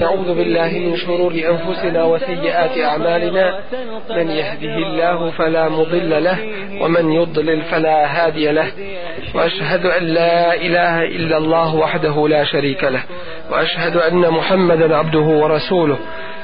نعوذ بالله من شرور أنفسنا وسيئات أعمالنا من يهده الله فلا مضل له ومن يضلل فلا هادي له وأشهد أن لا إله إلا الله وحده لا شريك له وأشهد أن محمدا عبده ورسوله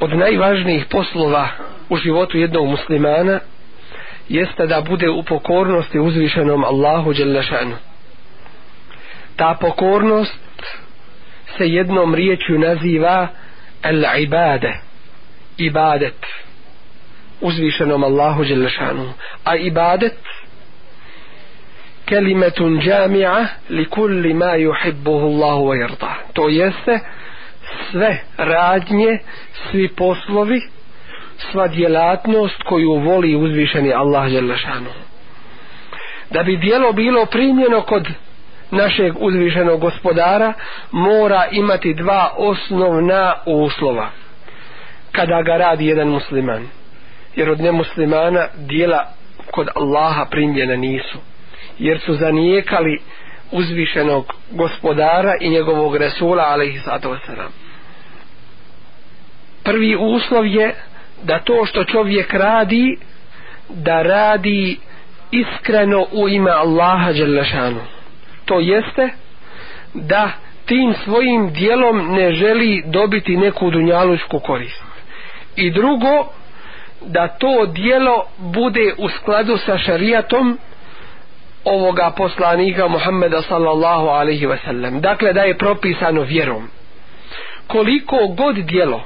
od najvažnijih poslova u životu jednog muslimana jeste da bude u pokornosti uzvišenom Allahu Đelešanu. Ta pokornost se jednom riječju naziva al-ibade, ibadet, uzvišenom Allahu Đelešanu. A ibadet kelimetun džami'a li kulli ma juhibbuhu Allahu wa jarda. To jeste uh, sve radnje, svi poslovi, sva djelatnost koju voli uzvišeni Allah Jelašanu. Da bi dijelo bilo primljeno kod našeg uzvišenog gospodara, mora imati dva osnovna uslova kada ga radi jedan musliman. Jer od nemuslimana dijela kod Allaha primljena nisu. Jer su zanijekali uzvišenog gospodara i njegovog resula alaihi sato wasalam prvi uslov je da to što čovjek radi da radi iskreno u ime Allaha Đerlešanu to jeste da tim svojim dijelom ne želi dobiti neku dunjalučku korist i drugo da to dijelo bude u skladu sa šarijatom ovoga poslanika Muhammeda sallallahu alaihi ve sellem. Dakle, da je propisano vjerom. Koliko god dijelo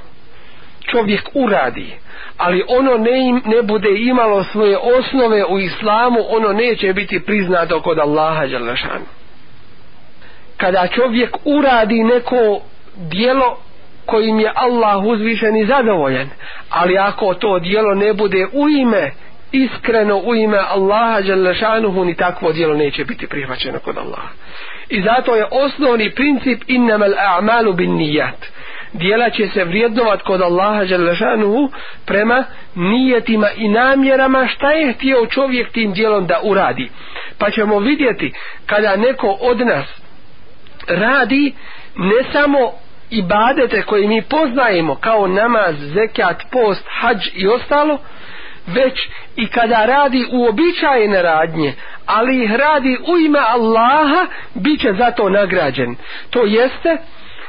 čovjek uradi, ali ono ne, ne bude imalo svoje osnove u islamu, ono neće biti priznato kod Allaha Đalešan. Kada čovjek uradi neko dijelo kojim je Allah uzvišen i zadovoljen, ali ako to dijelo ne bude u ime iskreno u ime Allaha Đalešanuhu ni takvo djelo neće biti prihvaćeno kod Allaha. I zato je osnovni princip innamal a'malu bin nijat. Dijela će se vrijednovat kod Allaha Đalešanuhu prema nijetima i namjerama šta je htio čovjek tim dijelom da uradi. Pa ćemo vidjeti kada neko od nas radi ne samo ibadete koje mi poznajemo kao namaz, zekat, post, hađ i ostalo, već i kada radi uobičajene radnje, ali ih radi u ime Allaha, bit će za to nagrađen. To jeste,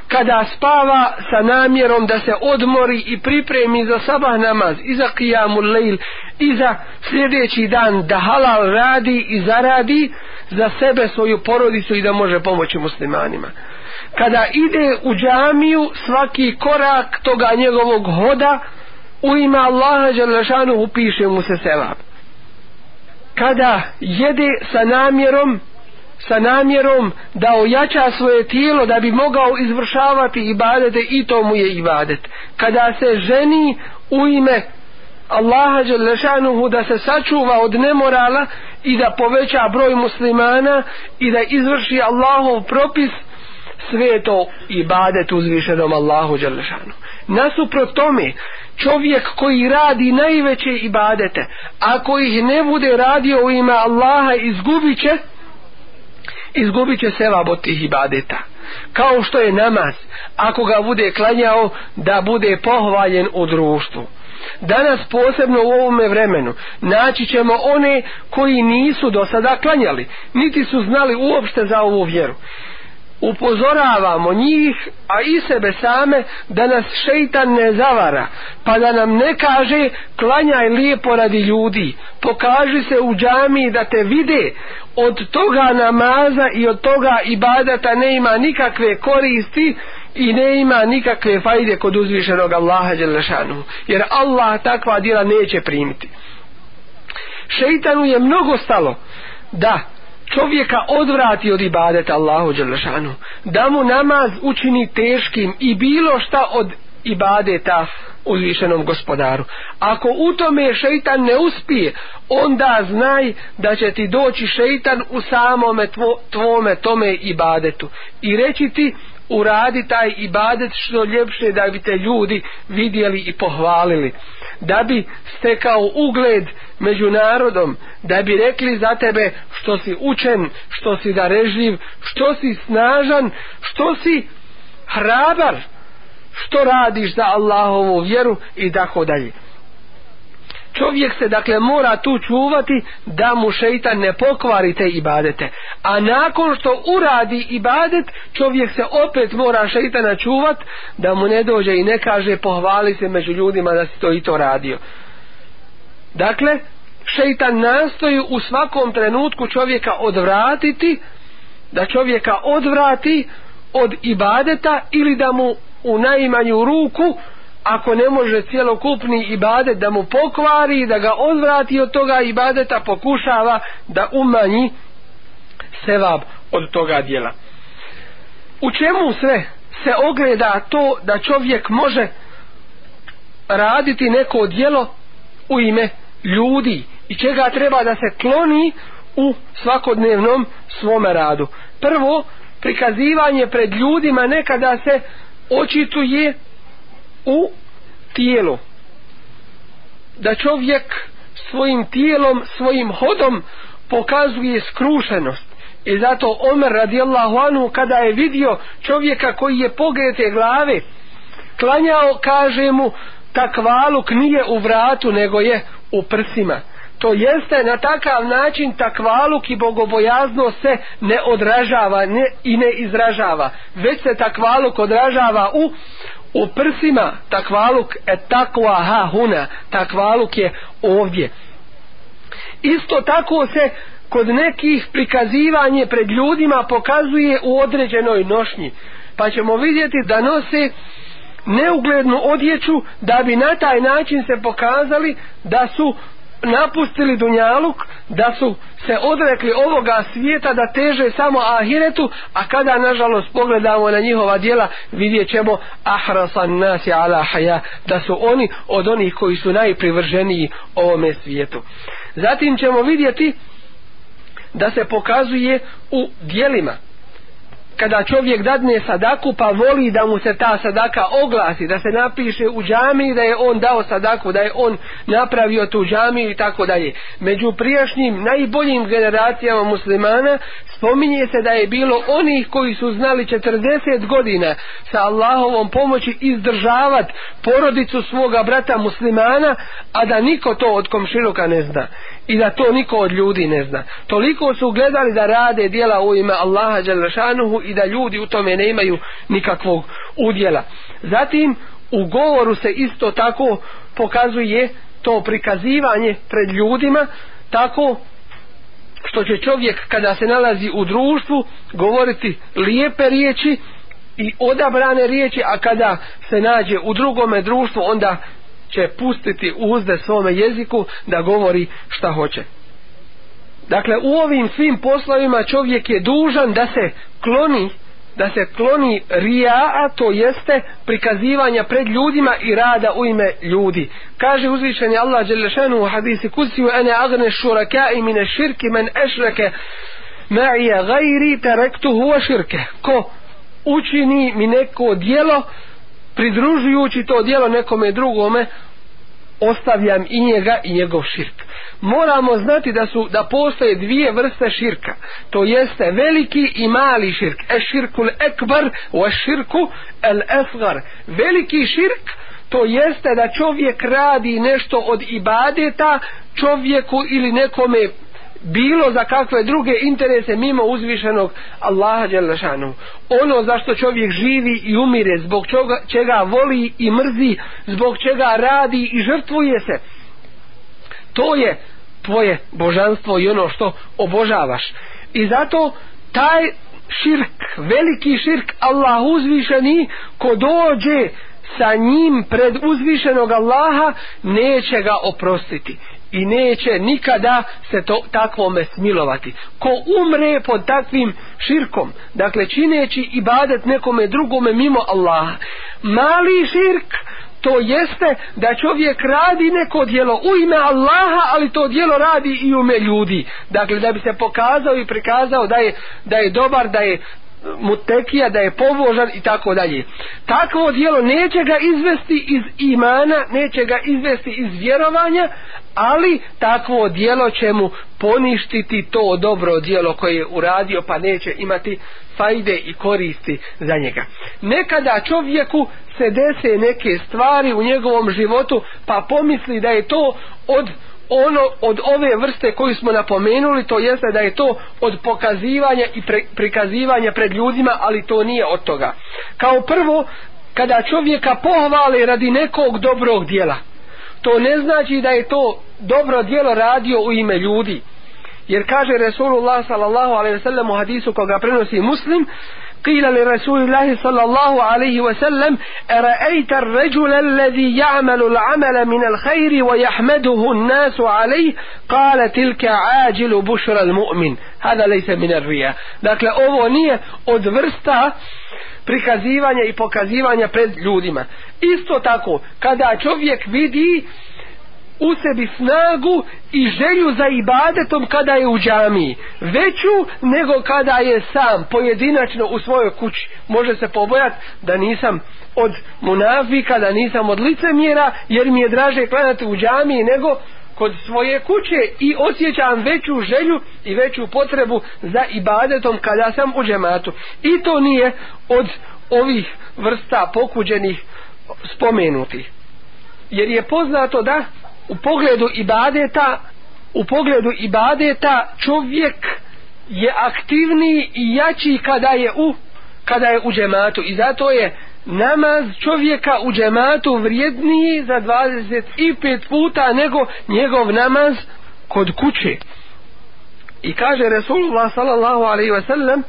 kada spava sa namjerom da se odmori i pripremi za sabah namaz i za kijamu lejl i za sljedeći dan da halal radi i zaradi za sebe svoju porodicu i da može pomoći muslimanima. Kada ide u džamiju svaki korak toga njegovog hoda, u ime Allaha Đalešanu upiše mu se sevap kada jede sa namjerom sa namjerom da ojača svoje tijelo da bi mogao izvršavati ibadete i to mu je ibadet kada se ženi u ime Allaha Đalešanuhu da se sačuva od nemorala i da poveća broj muslimana i da izvrši Allahov propis sve je to ibadet uzvišenom Allahu Đalešanuhu Nasuprot tome, čovjek koji radi najveće ibadete, ako ih ne bude radio u ime Allaha, izgubit će, izgubit će sevab od tih ibadeta. Kao što je namaz, ako ga bude klanjao, da bude pohvaljen u društvu. Danas posebno u ovome vremenu naći ćemo one koji nisu do sada klanjali, niti su znali uopšte za ovu vjeru upozoravamo njih, a i sebe same, da nas šeitan ne zavara, pa da nam ne kaže klanjaj lijepo radi ljudi, pokaži se u džami da te vide, od toga namaza i od toga ibadata ne ima nikakve koristi i ne ima nikakve fajde kod uzvišenog Allaha Đelešanu, jer Allah takva djela neće primiti. Šeitanu je mnogo stalo da čovjeka odvrati od ibadeta Allahu Đelešanu. Da mu namaz učini teškim i bilo šta od ibadeta uzvišenom gospodaru. Ako u tome šeitan ne uspije, onda znaj da će ti doći šeitan u samome tvo, tvome tome ibadetu i reći ti uradi taj ibadet što ljepše da bi te ljudi vidjeli i pohvalili da bi stekao ugled među narodom da bi rekli za tebe što si učen što si darežljiv što si snažan što si hrabar što radiš za Allahovu vjeru i tako dalje čovjek se dakle mora tu čuvati da mu šeitan ne pokvari te ibadete a nakon što uradi ibadet čovjek se opet mora šeitana čuvat da mu ne dođe i ne kaže pohvali se među ljudima da si to i to radio dakle šeitan nastoji u svakom trenutku čovjeka odvratiti da čovjeka odvrati od ibadeta ili da mu u najmanju ruku ako ne može cjelokupni ibadet da mu pokvari, da ga odvrati od toga ibadeta, pokušava da umanji sevab od toga dijela. U čemu sve se ogleda to da čovjek može raditi neko dijelo u ime ljudi i čega treba da se kloni u svakodnevnom svome radu. Prvo, prikazivanje pred ljudima nekada se očituje u tijelo da čovjek svojim tijelom, svojim hodom pokazuje skrušenost i zato Omer radijallahu anu kada je vidio čovjeka koji je pogrete glave klanjao kaže mu takvaluk nije u vratu nego je u prsima to jeste na takav način takvaluk i bogobojazno se ne odražava ne, i ne izražava već se takvaluk odražava u u prsima takvaluk e takva ha huna takvaluk je ovdje isto tako se kod nekih prikazivanje pred ljudima pokazuje u određenoj nošnji pa ćemo vidjeti da nose neuglednu odjeću da bi na taj način se pokazali da su napustili Dunjaluk, da su se odrekli ovoga svijeta da teže samo Ahiretu, a kada nažalost pogledamo na njihova dijela, vidjet ćemo Ahrasan nasi ala haja, da su oni od onih koji su najprivrženiji ovome svijetu. Zatim ćemo vidjeti da se pokazuje u dijelima, kada čovjek dadne sadaku pa voli da mu se ta sadaka oglasi, da se napiše u džami da je on dao sadaku, da je on napravio tu džami i tako dalje. Među prijašnjim najboljim generacijama muslimana spominje se da je bilo onih koji su znali 40 godina sa Allahovom pomoći izdržavat porodicu svoga brata muslimana, a da niko to od komširoka ne zna i da to niko od ljudi ne zna. Toliko su gledali da rade dijela u ime Allaha Đalešanuhu i da ljudi u tome ne imaju nikakvog udjela. Zatim u govoru se isto tako pokazuje to prikazivanje pred ljudima tako što će čovjek kada se nalazi u društvu govoriti lijepe riječi i odabrane riječi, a kada se nađe u drugome društvu onda će pustiti uzde svome jeziku da govori šta hoće. Dakle, u ovim svim poslovima čovjek je dužan da se kloni, da se kloni rija, a to jeste prikazivanja pred ljudima i rada u ime ljudi. Kaže uzvišeni Allah Đelešenu u hadisi kusiju, ene agne šuraka i mine širki men ešreke, me je gajri terektu huo širke. Ko učini mi neko dijelo, pridružujući to dijelo nekome drugome, ostavljam i njega i njegov širk. Moramo znati da su da postoje dvije vrste širka. To jeste veliki i mali širk. E širku ekbar o širku el esgar. Veliki širk to jeste da čovjek radi nešto od ibadeta čovjeku ili nekome bilo za kakve druge interese mimo uzvišenog Allaha Đelešanu. Ono za što čovjek živi i umire, zbog čoga, čega voli i mrzi, zbog čega radi i žrtvuje se, to je tvoje božanstvo i ono što obožavaš. I zato taj širk, veliki širk Allah uzvišeni, ko dođe sa njim pred uzvišenog Allaha, neće ga oprostiti i neće nikada se to takvome smilovati. Ko umre pod takvim širkom, dakle čineći ibadet nekome drugome mimo Allaha, mali širk, to jeste da čovjek radi neko dijelo u ime Allaha, ali to dijelo radi i u ime ljudi. Dakle, da bi se pokazao i prikazao da je, da je dobar, da je mutekija, da je pobožan i tako dalje. Takvo dijelo neće ga izvesti iz imana, neće ga izvesti iz vjerovanja, ali takvo dijelo će mu poništiti to dobro dijelo koje je uradio, pa neće imati fajde i koristi za njega. Nekada čovjeku se dese neke stvari u njegovom životu, pa pomisli da je to od ono od ove vrste koju smo napomenuli to jeste da je to od pokazivanja i pre, prikazivanja pred ljudima ali to nije od toga kao prvo kada čovjeka pohvale radi nekog dobrog dijela to ne znači da je to dobro dijelo radio u ime ljudi jer kaže Resulullah sallallahu alaihi wasallam u hadisu koga prenosi muslim قيل لرسول الله صلى الله عليه وسلم أرأيت الرجل الذي يعمل العمل من الخير ويحمده الناس عليه قال تلك عاجل بشر المؤمن هذا ليس من الرياء ذاك لأوه نية prikazivanja i pokazivanja pred ljudima. Isto tako, kada čovjek vidi u sebi snagu i želju za ibadetom kada je u džamiji veću nego kada je sam pojedinačno u svojoj kući može se pobojat da nisam od munafika, da nisam od licemjera jer mi je draže klanati u džamiji nego kod svoje kuće i osjećam veću želju i veću potrebu za ibadetom kada sam u džematu i to nije od ovih vrsta pokuđenih spomenuti jer je poznato da u pogledu ibadeta u pogledu ibadeta čovjek je aktivniji i jači kada je u kada je u džematu i zato je namaz čovjeka u džematu vrijedniji za 25 puta nego njegov namaz kod kuće i kaže Resulullah sallallahu alaihi wasallam sallam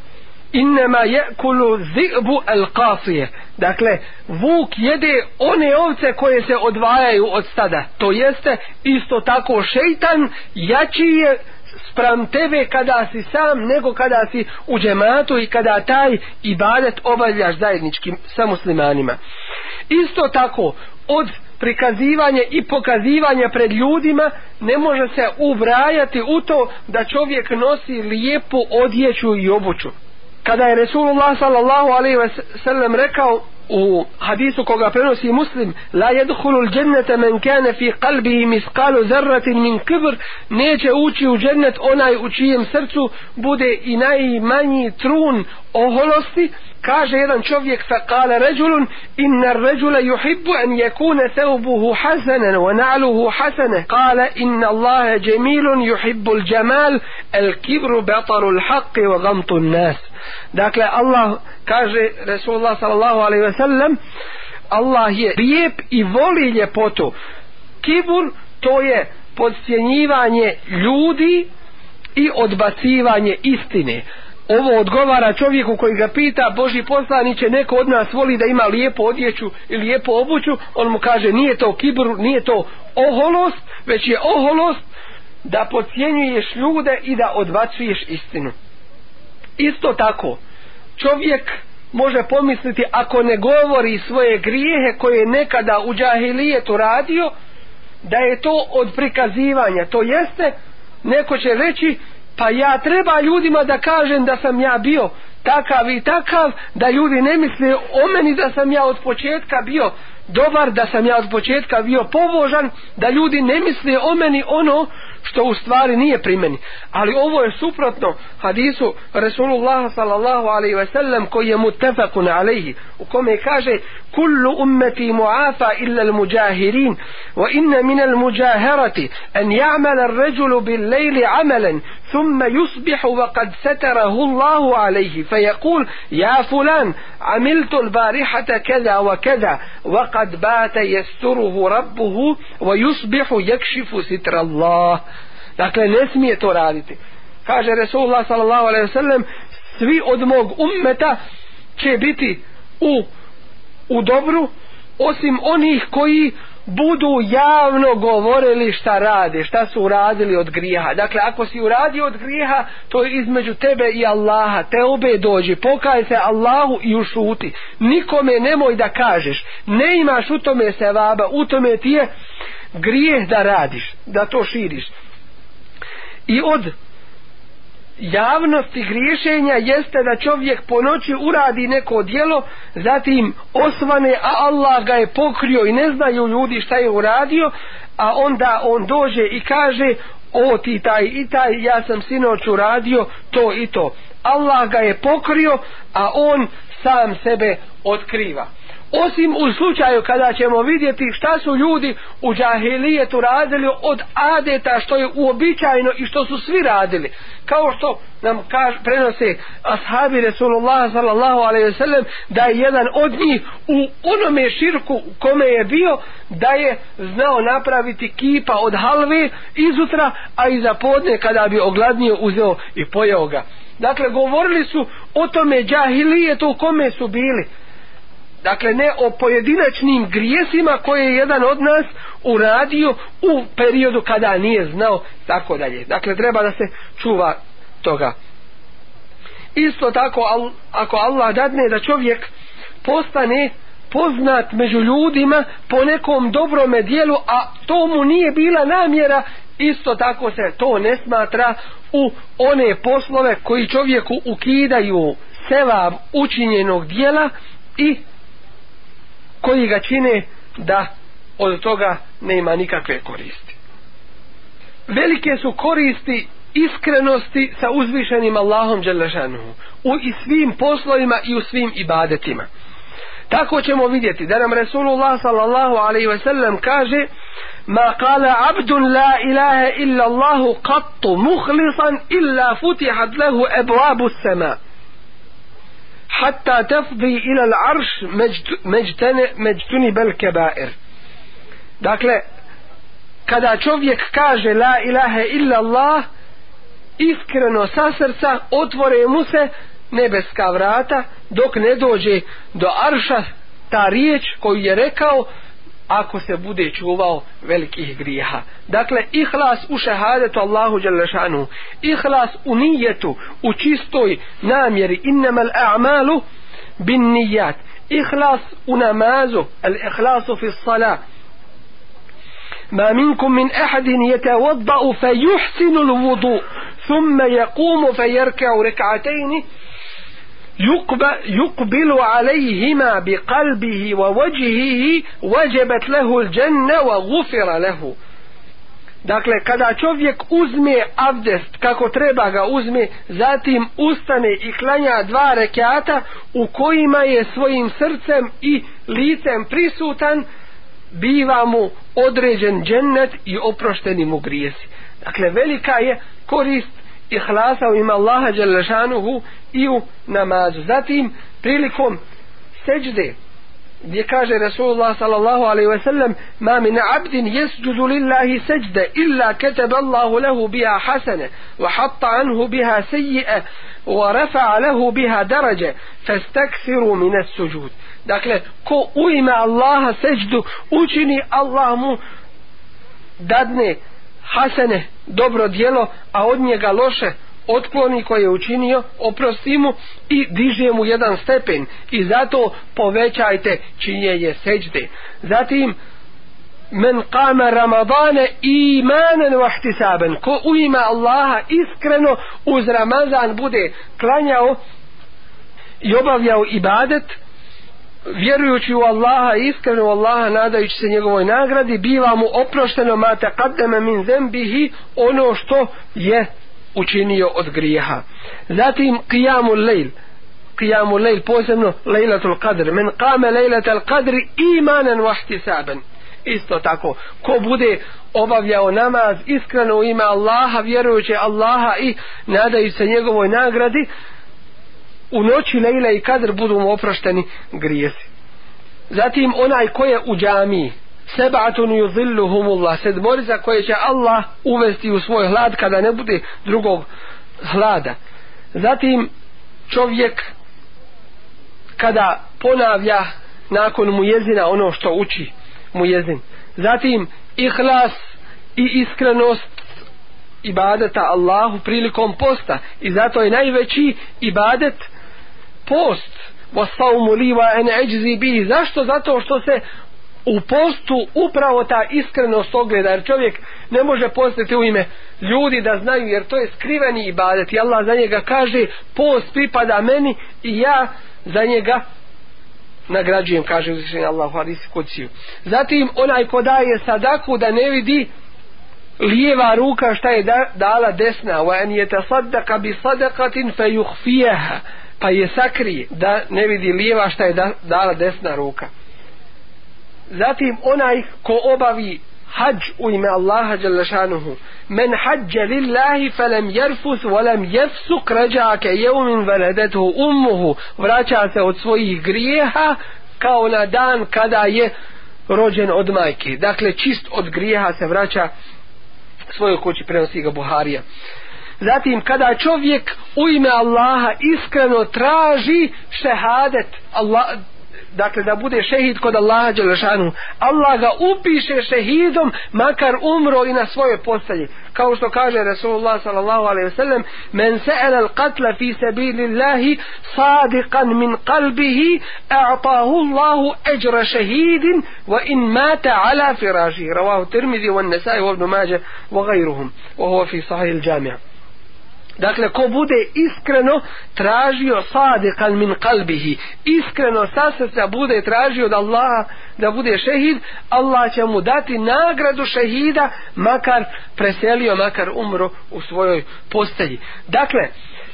innema jekulu zi'bu el kasije dakle vuk jede one ovce koje se odvajaju od stada to jeste isto tako šeitan jači je spram tebe kada si sam nego kada si u džematu i kada taj ibadet obavljaš zajedničkim sa muslimanima isto tako od prikazivanje i pokazivanje pred ljudima ne može se uvrajati u to da čovjek nosi lijepu odjeću i obuću kada je Resulullah sallallahu alaihi ve sellem rekao u hadisu koga prenosi muslim la yedhulul džennete men kane fi kalbi i miskalu zerratin min kibr neće ući u džennet onaj u čijem srcu bude i najmanji trun oholosti kaže jedan čovjek fa kale ređulun inna ređula juhibbu an jekune seubuhu hasanen wa na'luhu hasane kale inna Allahe džemilun juhibbul džemal el kibru betarul haqqi wa gamtu nas dakle Allah kaže Resulullah sallallahu alaihi ve sellem Allah je lijep i voli ljepotu kibur to je podcjenjivanje ljudi i odbacivanje istine ovo odgovara čovjeku koji ga pita Boži poslaniće neko od nas voli da ima lijepo odjeću i lijepo obuću on mu kaže nije to kibur nije to oholost već je oholost da podcjenjuješ ljude i da odbacuješ istinu Isto tako, čovjek može pomisliti ako ne govori svoje grijehe koje je nekada u džahilijetu radio, da je to od prikazivanja. To jeste, neko će reći, pa ja treba ljudima da kažem da sam ja bio takav i takav, da ljudi ne misle o meni da sam ja od početka bio dobar, da sam ja od početka bio pobožan, da ljudi ne misle o meni ono što u stvari nije primjeni. Ali ovo je suprotno hadisu Resulullah sallallahu alaihi ve sellem koji je mutefakun alaihi u kome kaže kullu ummeti mu'afa illa al mujahirin wa inna min al mujahirati an ja'mal al ređulu bil lejli amalan ثم يصبح وقد ستره الله عليه فيقول يا فلان عملت البارحة كذا وكذا وقد بات يستره ربه ويصبح يكشف ستر الله dakle ne smije to raditi kaže Resulullah sallallahu alaihi wasallam svi od mog ummeta će biti u u dobru osim onih koji budu javno govorili šta rade, šta su uradili od grijeha. Dakle, ako si uradio od grijeha, to je između tebe i Allaha. Te obe dođi, pokaj se Allahu i ušuti. Nikome nemoj da kažeš. Ne imaš u tome se vaba, u tome ti je grijeh da radiš, da to širiš. I od javnosti griješenja jeste da čovjek po noći uradi neko djelo, zatim osvane, a Allah ga je pokrio i ne znaju ljudi šta je uradio, a onda on dođe i kaže, o ti taj i taj, ja sam sinoć uradio to i to. Allah ga je pokrio, a on sam sebe otkriva. Osim u slučaju kada ćemo vidjeti šta su ljudi u džahilijetu radili od adeta što je uobičajno i što su svi radili. Kao što nam kaž, prenose ashabi Resulullah sallallahu alaihi ve sellem da je jedan od njih u onome širku kome je bio da je znao napraviti kipa od halve izutra a i za podne kada bi ogladnio uzeo i pojeo ga. Dakle, govorili su o tome džahilijetu u kome su bili dakle ne o pojedinačnim grijesima koje je jedan od nas uradio u periodu kada nije znao tako dalje dakle treba da se čuva toga isto tako ako Allah dadne da čovjek postane poznat među ljudima po nekom dobrome dijelu a to mu nije bila namjera isto tako se to ne smatra u one poslove koji čovjeku ukidaju sevab učinjenog dijela i koji ga čine da od toga ne ima nikakve koristi. Velike su koristi iskrenosti sa uzvišenim Allahom Đelešanuhu u i svim poslovima i u svim ibadetima. Tako ćemo vidjeti da nam Resulullah sallallahu alaihi ve sellem kaže Ma kala abdun la ilaha illa Allahu kattu muhlisan illa futihad lehu ebu abu sema hatta tafdi ila l'arš međtene međtuni bel kebair dakle kada čovjek kaže la ilaha illa Allah iskreno sa srca otvore mu se nebeska vrata dok ne dođe do arša ta riječ koju je rekao ako se bude čuvao velikih grijeha. Dakle, ihlas u šehadetu Allahu Đalešanu, ihlas u nijetu, u čistoj namjeri, innamal a'malu bin nijat, ihlas u namazu, al ihlasu fi salat, ما منكم من أحد يتوضأ فيحسن الوضوء ثم يقوم فيركع ركعتين يقبل عليهما بقلبه ووجهه وجبت له الجنة وغفر له Dakle, kada čovjek uzme abdest kako treba ga uzme, zatim ustane i klanja dva rekiata u kojima je svojim srcem i licem prisutan, biva mu određen džennet i oprošteni mu grijesi. Dakle, velika je korist ihlasa u ima Allaha Đelešanuhu i u namazu. Zatim, prilikom seđde, gdje kaže Resulullah sallallahu alaihi ve sellem ma min abdin jesđudu lillahi seđde illa keteb Allahu lehu biha hasene wa hatta anhu biha sejje wa rafa'a lehu biha darađe festekfiru mine suđud dakle ko u ime Allaha seđdu učini Allah mu dadne hasene, dobro dijelo, a od njega loše, otkloni koje je učinio, oprosti mu i diže mu jedan stepen i zato povećajte činjenje seđde. Zatim, men kama Ramadane imanen vahtisaben, ko u ima Allaha iskreno uz Ramazan bude klanjao i obavljao ibadet, vjerujući u Allaha iskreno u Allaha nadajući se njegovoj nagradi biva mu oprošteno ma taqaddama min zambihi ono što je učinio od grijeha zatim qiyamul lejl qiyamul lejl posebno lejlatul qadr men qame lejlatul qadr imanan wahtisaban isto tako ko bude obavljao namaz iskreno u ime Allaha vjerujući Allaha i nadajući se njegovoj nagradi u noći Lejla i Kadr budu mu oprošteni grijesi. Zatim onaj ko je u džami, seba'atun yuzilluhumullah, sedmorica koje će Allah uvesti u svoj hlad kada ne bude drugog hlada. Zatim čovjek kada ponavlja nakon mu jezina ono što uči mu jezin. Zatim ihlas i iskrenost ibadeta Allahu prilikom posta i zato je najveći ibadet post wa saumu li wa an ajzi bi zašto zato što se u postu upravo ta iskrenost ogleda jer čovjek ne može postiti u ime ljudi da znaju jer to je skriveni ibadet i Allah za njega kaže post pripada meni i ja za njega nagrađujem kaže uzvišenje Allahu hadisi kuciju zatim onaj ko daje sadaku da ne vidi lijeva ruka šta je da, dala desna wa an yatasaddaqa bi sadaqatin fayukhfiha pa je sakri da ne vidi lijeva šta je da, dala desna ruka zatim onaj ko obavi hađ u ime Allaha dželle šanuhu men hađa lillahi falam yarfus wa lam yafsuk rajaka yawmin waladatu ummuhu vraća se od svojih grijeha kao na dan kada je rođen od majke dakle čist od grijeha se vraća svojoj kući prenosi ga Buharija. Zatim, kada čovjek u ime Allaha iskreno traži šehadet, Allah, dakle da bude šehid kod Allaha Đelešanu Allah ga upiše šehidom makar umro i na svoje postelji kao što kaže Resulullah sallallahu alaihi ve sellem men se'ala al qatla fi sabilillahi sadiqan min qalbihi a'tahu Allahu ajra shahidin wa in mata ala firashi rawahu Tirmidhi wa An-Nasa'i wa Ibn Majah wa ghayruhum wa huwa fi sahih al-Jami' Dakle, ko bude iskreno tražio sadikan min kalbihi, iskreno sa srca bude tražio da Allah da bude šehid, Allah će mu dati nagradu šehida, makar preselio, makar umro u svojoj postelji. Dakle,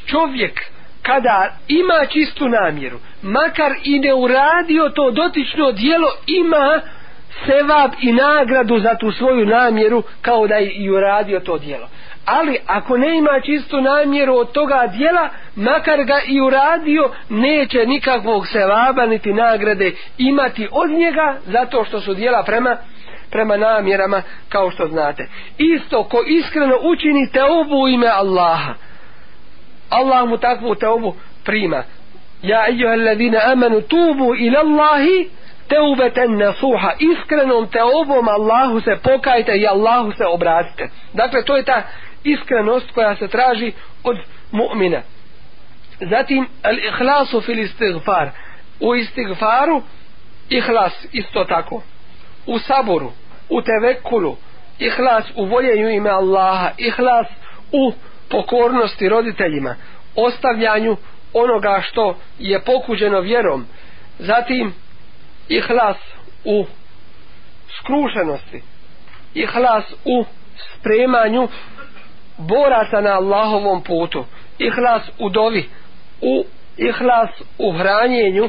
čovjek kada ima čistu namjeru, makar i ne uradio to dotično dijelo, ima sevab i nagradu za tu svoju namjeru kao da je i uradio to dijelo ali ako ne ima čistu namjeru od toga dijela, makar ga i uradio, neće nikakvog sevaba niti nagrade imati od njega, zato što su dijela prema prema namjerama, kao što znate. Isto, ko iskreno učini te obu ime Allaha, Allah mu takvu te obu prima. Ja, ijuha, allazine amanu, tubu ila Allahi, teubeten nasuha, iskrenom te obom Allahu se pokajte i Allahu se obratite. Dakle, to je ta iskrenost koja se traži od mu'mina. Zatim, al-ihlasu fil istighfar. U istighfaru, ihlas isto tako. U saboru, u tevekulu, ihlas u voljenju ime Allaha, ihlas u pokornosti roditeljima, ostavljanju onoga što je pokuđeno vjerom. Zatim, ihlas u skrušenosti, ihlas u spremanju boraca na Allahovom putu ihlas u dovi u ihlas u hranjenju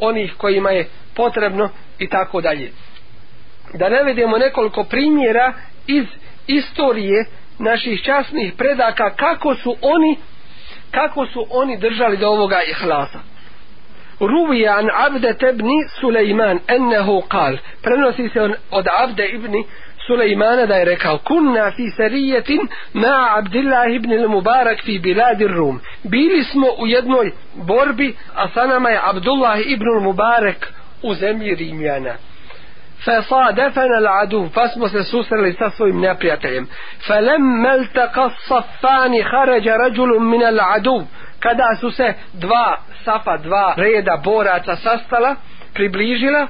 onih kojima je potrebno i tako dalje da navedemo nekoliko primjera iz istorije naših časnih predaka kako su oni kako su oni držali do ovoga ihlasa روي عن عبدة بن سليمان أنه قال: "برنسيس عن عبدة ابن Sulejmana da je rekao kunna fi sarijetin na Abdillah ibn al-Mubarak fi biladi Rum. Bili smo u jednoj borbi, a sa nama je Abdullah ibn al-Mubarak u zemlji Rimljana. Fa sadafana al-adu, fa pa smo se susreli sa svojim neprijateljem. Fa lemma iltaqa as-saffan kharaja rajulun min al-adu. Kada su se dva safa, dva reda boraca sastala, približila,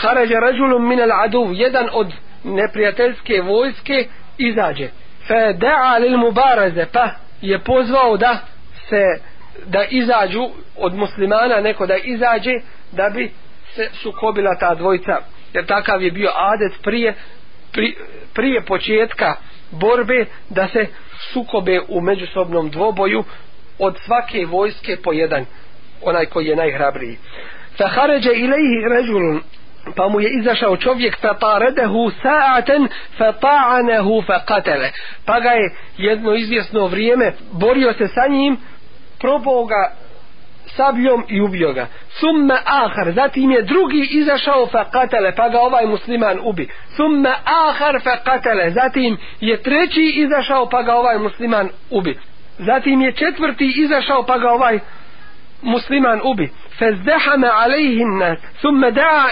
kharaja rajulun min al-adu, jedan od neprijateljske vojske izađe. Fe da'a lil mubaraze, pa je pozvao da se da izađu od muslimana neko da izađe da bi se sukobila ta dvojica jer takav je bio adet prije prije, prije početka borbe da se sukobe u međusobnom dvoboju od svake vojske po jedan onaj koji je najhrabriji fa haređe ilaihi ređulun pa mu je izašao čovjek fa taredehu sa'aten fa ta'anehu fa katele pa ga je jedno izvjesno vrijeme borio se sa njim probao ga sabljom i ubio ga summa ahar zatim je drugi izašao fa katele pa ga ovaj musliman ubi summa ahar fa katele zatim je treći izašao pa ga ovaj musliman ubi zatim je četvrti izašao pa ga ovaj musliman ubi فازدحم عليه الناس ثم دعا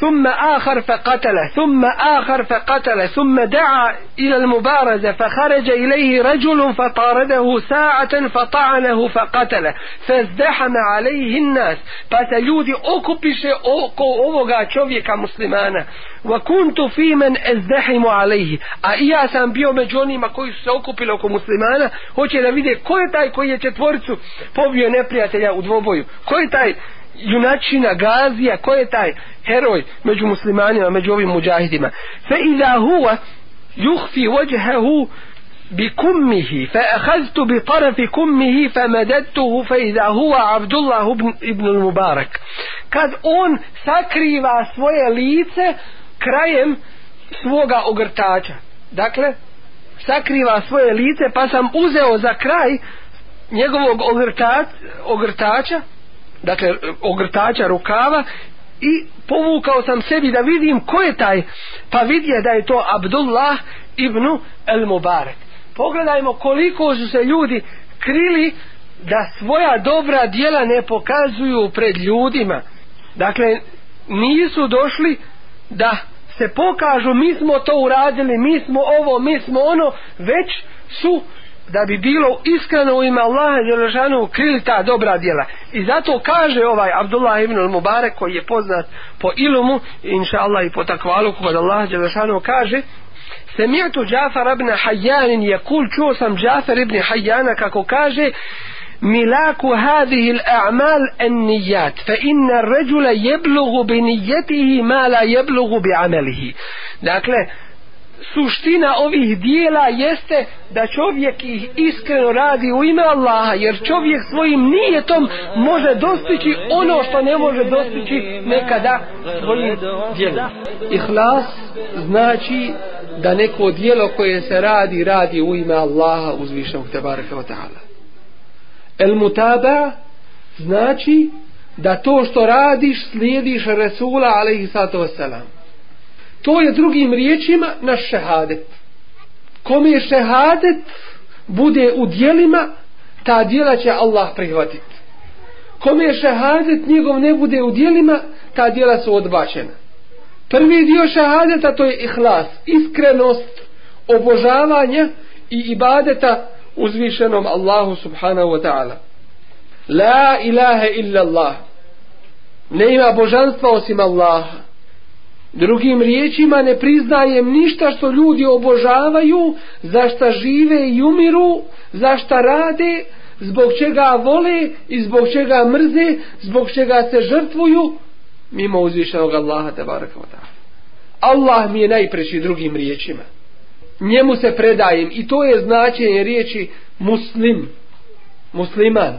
ثم آخر فقتله ثم آخر فقتله ثم دعا إلى المبارزة فخرج إليه رجل فطارده ساعة فطعنه فقتله فازدحم عليه الناس فسيودي أكبش أوكو أوغا شوفيك مسلمانا وكنت في من ازدحم عليه أيا سام بيو مجوني ما كوي سوكبي لكو مسلمانا هو چه لفيدي كوي تاي كوي يتورتسو پوبيو نپرياتي يا ادوبويو كوي تاي junačina Gazija, ko je taj heroj među muslimanima, među ovim muđahidima. Fe iza huva juhfi vođehehu bi kummihi, fe ahaztu bi tarafi kummihi, fe medettuhu fe iza huva Abdullah ibn Mubarak. Kad on sakriva svoje lice krajem svoga ogrtača. Dakle, sakriva svoje lice, pa sam uzeo za kraj njegovog ogrta, ogrtača, dakle ogrtača rukava i povukao sam sebi da vidim ko je taj pa vidje da je to Abdullah ibn El Mubarak pogledajmo koliko su se ljudi krili da svoja dobra dijela ne pokazuju pred ljudima dakle nisu došli da se pokažu mi smo to uradili, mi smo ovo, mi smo ono već su da bi bilo iskreno u ima Allaha Đelešanu krili ta dobra djela. I zato kaže ovaj Abdullah ibn al-Mubarek koji je poznat po ilumu, inša Allah i po takvalu kod Allaha Đelešanu kaže Semijetu Džafar ibn Hajjanin je kul, čuo sam Džafar ibn Hajjana kako kaže ملاك هذه الأعمال النيات فإن الرجل يبلغ بنيته ما لا يبلغ بعمله. لكن suština ovih dijela jeste da čovjek ih iskreno radi u ime Allaha, jer čovjek svojim nijetom može dostići ono što ne može dostići nekada svojim dijelom. Ihlas znači da neko dijelo koje se radi, radi u ime Allaha uzvišenog te baraka wa ta'ala. El mutaba znači da to što radiš slijediš Resula alaihi sato wasalam. To je drugim riječima naš šehadet. Kome je šehadet bude u dijelima, ta dijela će Allah prihvatiti. Kome je šehadet njegov ne bude u dijelima, ta dijela su odbačena. Prvi dio šehadeta to je ihlas, iskrenost, obožavanje i ibadeta uzvišenom Allahu subhanahu wa ta'ala. La ilaha illa Allah. Ne ima božanstva osim Allaha. Drugim riječima ne priznajem ništa što ljudi obožavaju, za šta žive i umiru, za šta rade, zbog čega vole i zbog čega mrze, zbog čega se žrtvuju, mimo uzvišenog Allaha te barakva ta. Allah mi je najpreći drugim riječima. Njemu se predajem i to je značenje riječi muslim, musliman.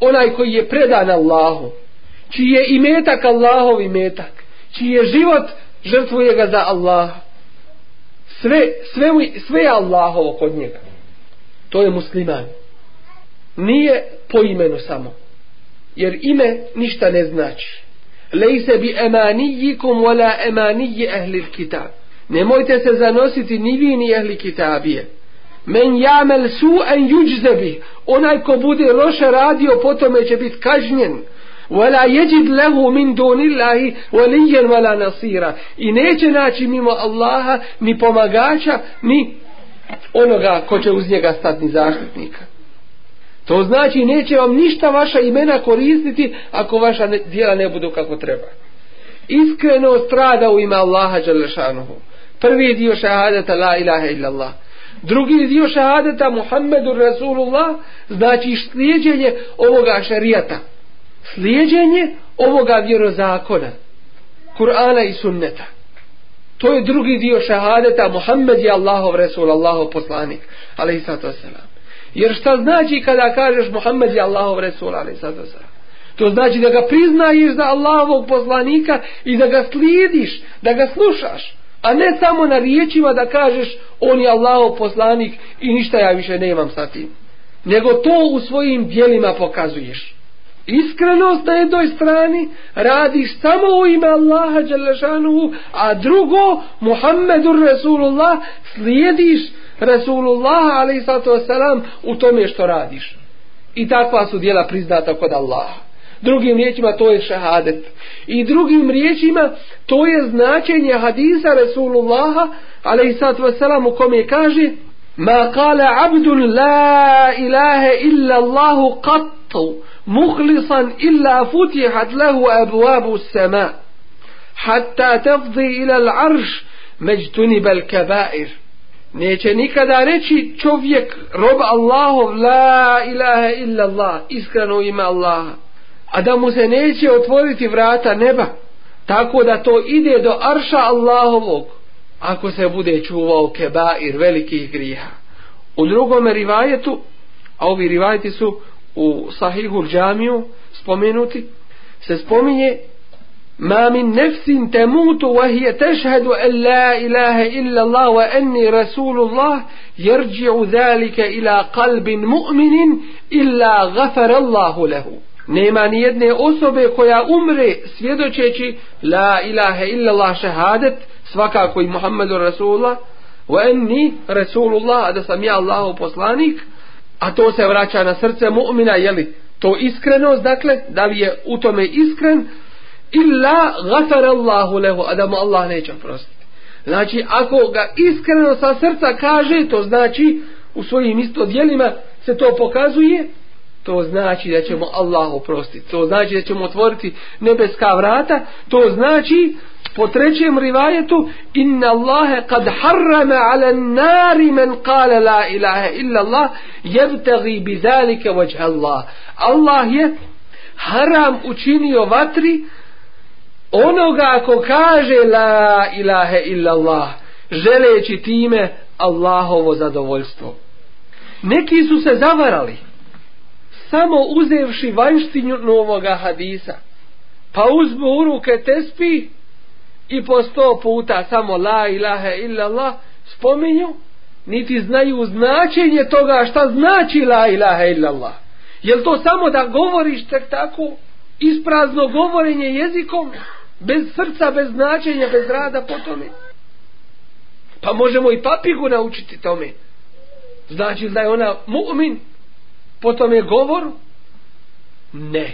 Onaj koji je predan Allahu, čiji je imetak Allahov imetak čiji je život žrtvuje ga za Allah. Sve, sve, sve je Allahovo kod njega. To je musliman. Nije po imenu samo. Jer ime ništa ne znači. Lejse bi emanijikum wala emanije ehli kitab. Nemojte se zanositi ni vi ni ehli kitabije. Men jamel su en juđzebi. Onaj ko bude loše radio, potome će biti kažnjen. Kažnjen. ولا يجد له من دون الله وليا ولا نصيرا i neće naći mimo Allaha ni pomagača ni onoga ko će uz njega stati zaštitnika to znači neće vam ništa vaša imena koristiti ako vaša dijela ne budu kako treba iskreno strada u ime Allaha Đalešanuhu prvi dio šahadata la ilaha illallah drugi dio šahadata Muhammedu Rasulullah znači slijedjenje ovoga šarijata slijedjenje ovoga vjerozakona Kur'ana i sunneta to je drugi dio šahadeta Muhammed je Allahov Resul Allahov poslanik ali jer šta znači kada kažeš Muhammed je Allahov Resul ali to znači da ga priznajiš za Allahovog poslanika i da ga slijediš da ga slušaš a ne samo na riječima da kažeš on je Allahov poslanik i ništa ja više nemam sa tim nego to u svojim dijelima pokazuješ iskrenost na jednoj strani, radiš samo u ime Allaha Đelešanuhu, a drugo, Muhammedu Resulullah, slijediš Resulullah, ali sato selam u tome što radiš. I takva su dijela priznata kod Allaha. Drugim riječima to je šehadet. I drugim riječima to je značenje hadisa Resulullaha, ali i sato selam u kome kaže, ما قال عبد لا إله إلا الله قط مخلصا إلا فتحت له أبواب السماء حتى تفضي إلى العرش مجتنب الكبائر Neće nikada reći čovjek rob Allahov la ilaha illa Allah, iskreno ime Allaha. A da mu se neće otvoriti vrata neba, tako da to ide do arša Allahovog, ako se bude čuvao keba i velikih griha. U drugom rivajetu, a ovi rivajeti su u Sahihu džamiju spomenuti, se spominje Ma min nefsin temutu wa hiya tešhedu en la ilaha illa Allah wa enni Rasulullah jerđi'u zalika ila kalbin mu'minin illa gafar Allahu lehu. Nema ni jedne osobe koja umre svjedočeći la ilaha illa Allah šehadet, svakako i Muhammedu Rasula wa enni Rasulullah da sam ja Allahu poslanik a to se vraća na srce mu'mina jeli to iskrenost dakle da li je u tome iskren illa gafar Allahu lehu a da mu Allah neće prostiti znači ako ga iskreno sa srca kaže to znači u svojim isto dijelima se to pokazuje to znači da ćemo Allah oprostiti, to znači da ćemo otvoriti nebeska vrata, to znači po trećem rivajetu inna Allahe kad harrame ala nari men kale la ilaha illa Allah jebtegi bi zalike vajh Allah Allah je haram učinio vatri onoga ko kaže la ilaha illa Allah želeći time Allahovo zadovoljstvo neki su se zavarali samo uzevši vanštinju novoga hadisa. Pa uzmu u ruke tespi i po sto puta samo la ilaha illallah spominju, niti znaju značenje toga šta znači la ilaha illallah. Je to samo da govoriš tek tako, isprazno govorenje jezikom, bez srca, bez značenja, bez rada po tome? Pa možemo i papigu naučiti tome. Znači da je ona mu'min, potom je govor ne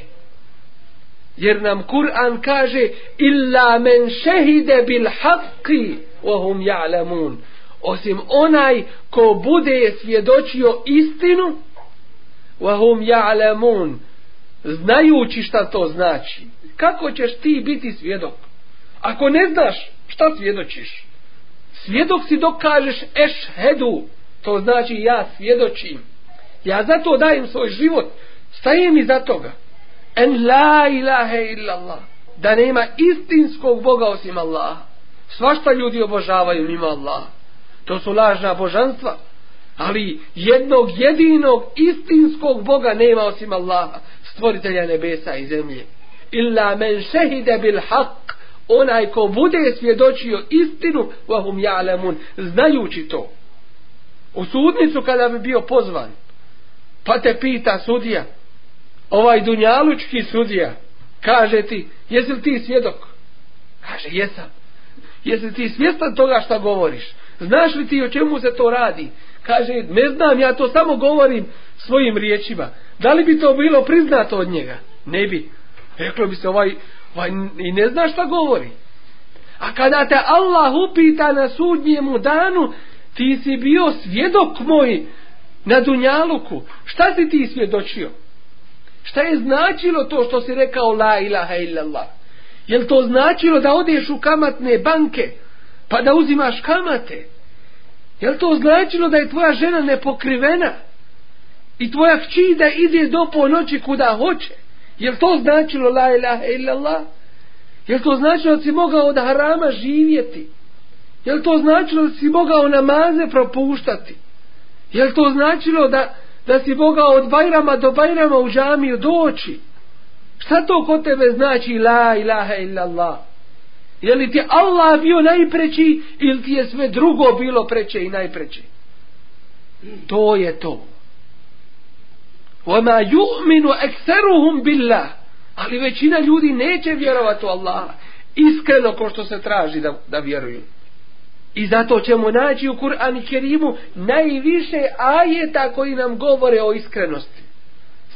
jer nam Kur'an kaže illa men shahide bil haqqi wa hum ya'lamun osim onaj ko bude svjedočio istinu wa hum ya'lamun znajući šta to znači kako ćeš ti biti svjedok ako ne znaš šta svjedočiš svjedok si dok kažeš eshedu to znači ja svjedočim Ja zato dajem svoj život. Stajem iza toga. En la ilahe illallah. Da nema istinskog Boga osim Allaha. Svašta ljudi obožavaju mimo Allaha. To su lažna božanstva. Ali jednog jedinog istinskog Boga nema osim Allaha. Stvoritelja nebesa i zemlje. Illa men šehide bil haq. Onaj ko bude svjedočio istinu, vahum ja'lemun, znajući to. U sudnicu kada bi bio pozvan, Pa te pita sudija, ovaj dunjalučki sudija, kaže ti, jesi li ti svjedok? Kaže, jesam. Jesi li ti svjestan toga što govoriš? Znaš li ti o čemu se to radi? Kaže, ne znam, ja to samo govorim svojim riječima. Da li bi to bilo priznato od njega? Ne bi. Reklo bi se ovaj, ovaj i ne zna šta govori. A kada te Allah upita na sudnjemu danu, ti si bio svjedok moj, Na dunjaluku. Šta si ti svjedočio? Šta je značilo to što si rekao la ilaha illallah? Je to značilo da odeš u kamatne banke pa da uzimaš kamate? Je to značilo da je tvoja žena nepokrivena? I tvoja kći da ide do po noći kuda hoće? Je to značilo la ilaha illallah? Je to značilo da si mogao od harama živjeti? Je to značilo da si mogao namaze propuštati? Jel to značilo da, da si Boga od Bajrama do Bajrama u džamiju doći? Šta to kod tebe znači la ilaha illallah? Je li ti Allah bio najpreći ili ti je sve drugo bilo preće i najpreći? To je to. Vama yu'minu ekseruhum billah. Ali većina ljudi neće vjerovati u Allaha. Iskreno ko što se traži da, da vjeruju. vjeruju. I zato ćemo naći u Kur'an i Kerimu najviše ajeta koji nam govore o iskrenosti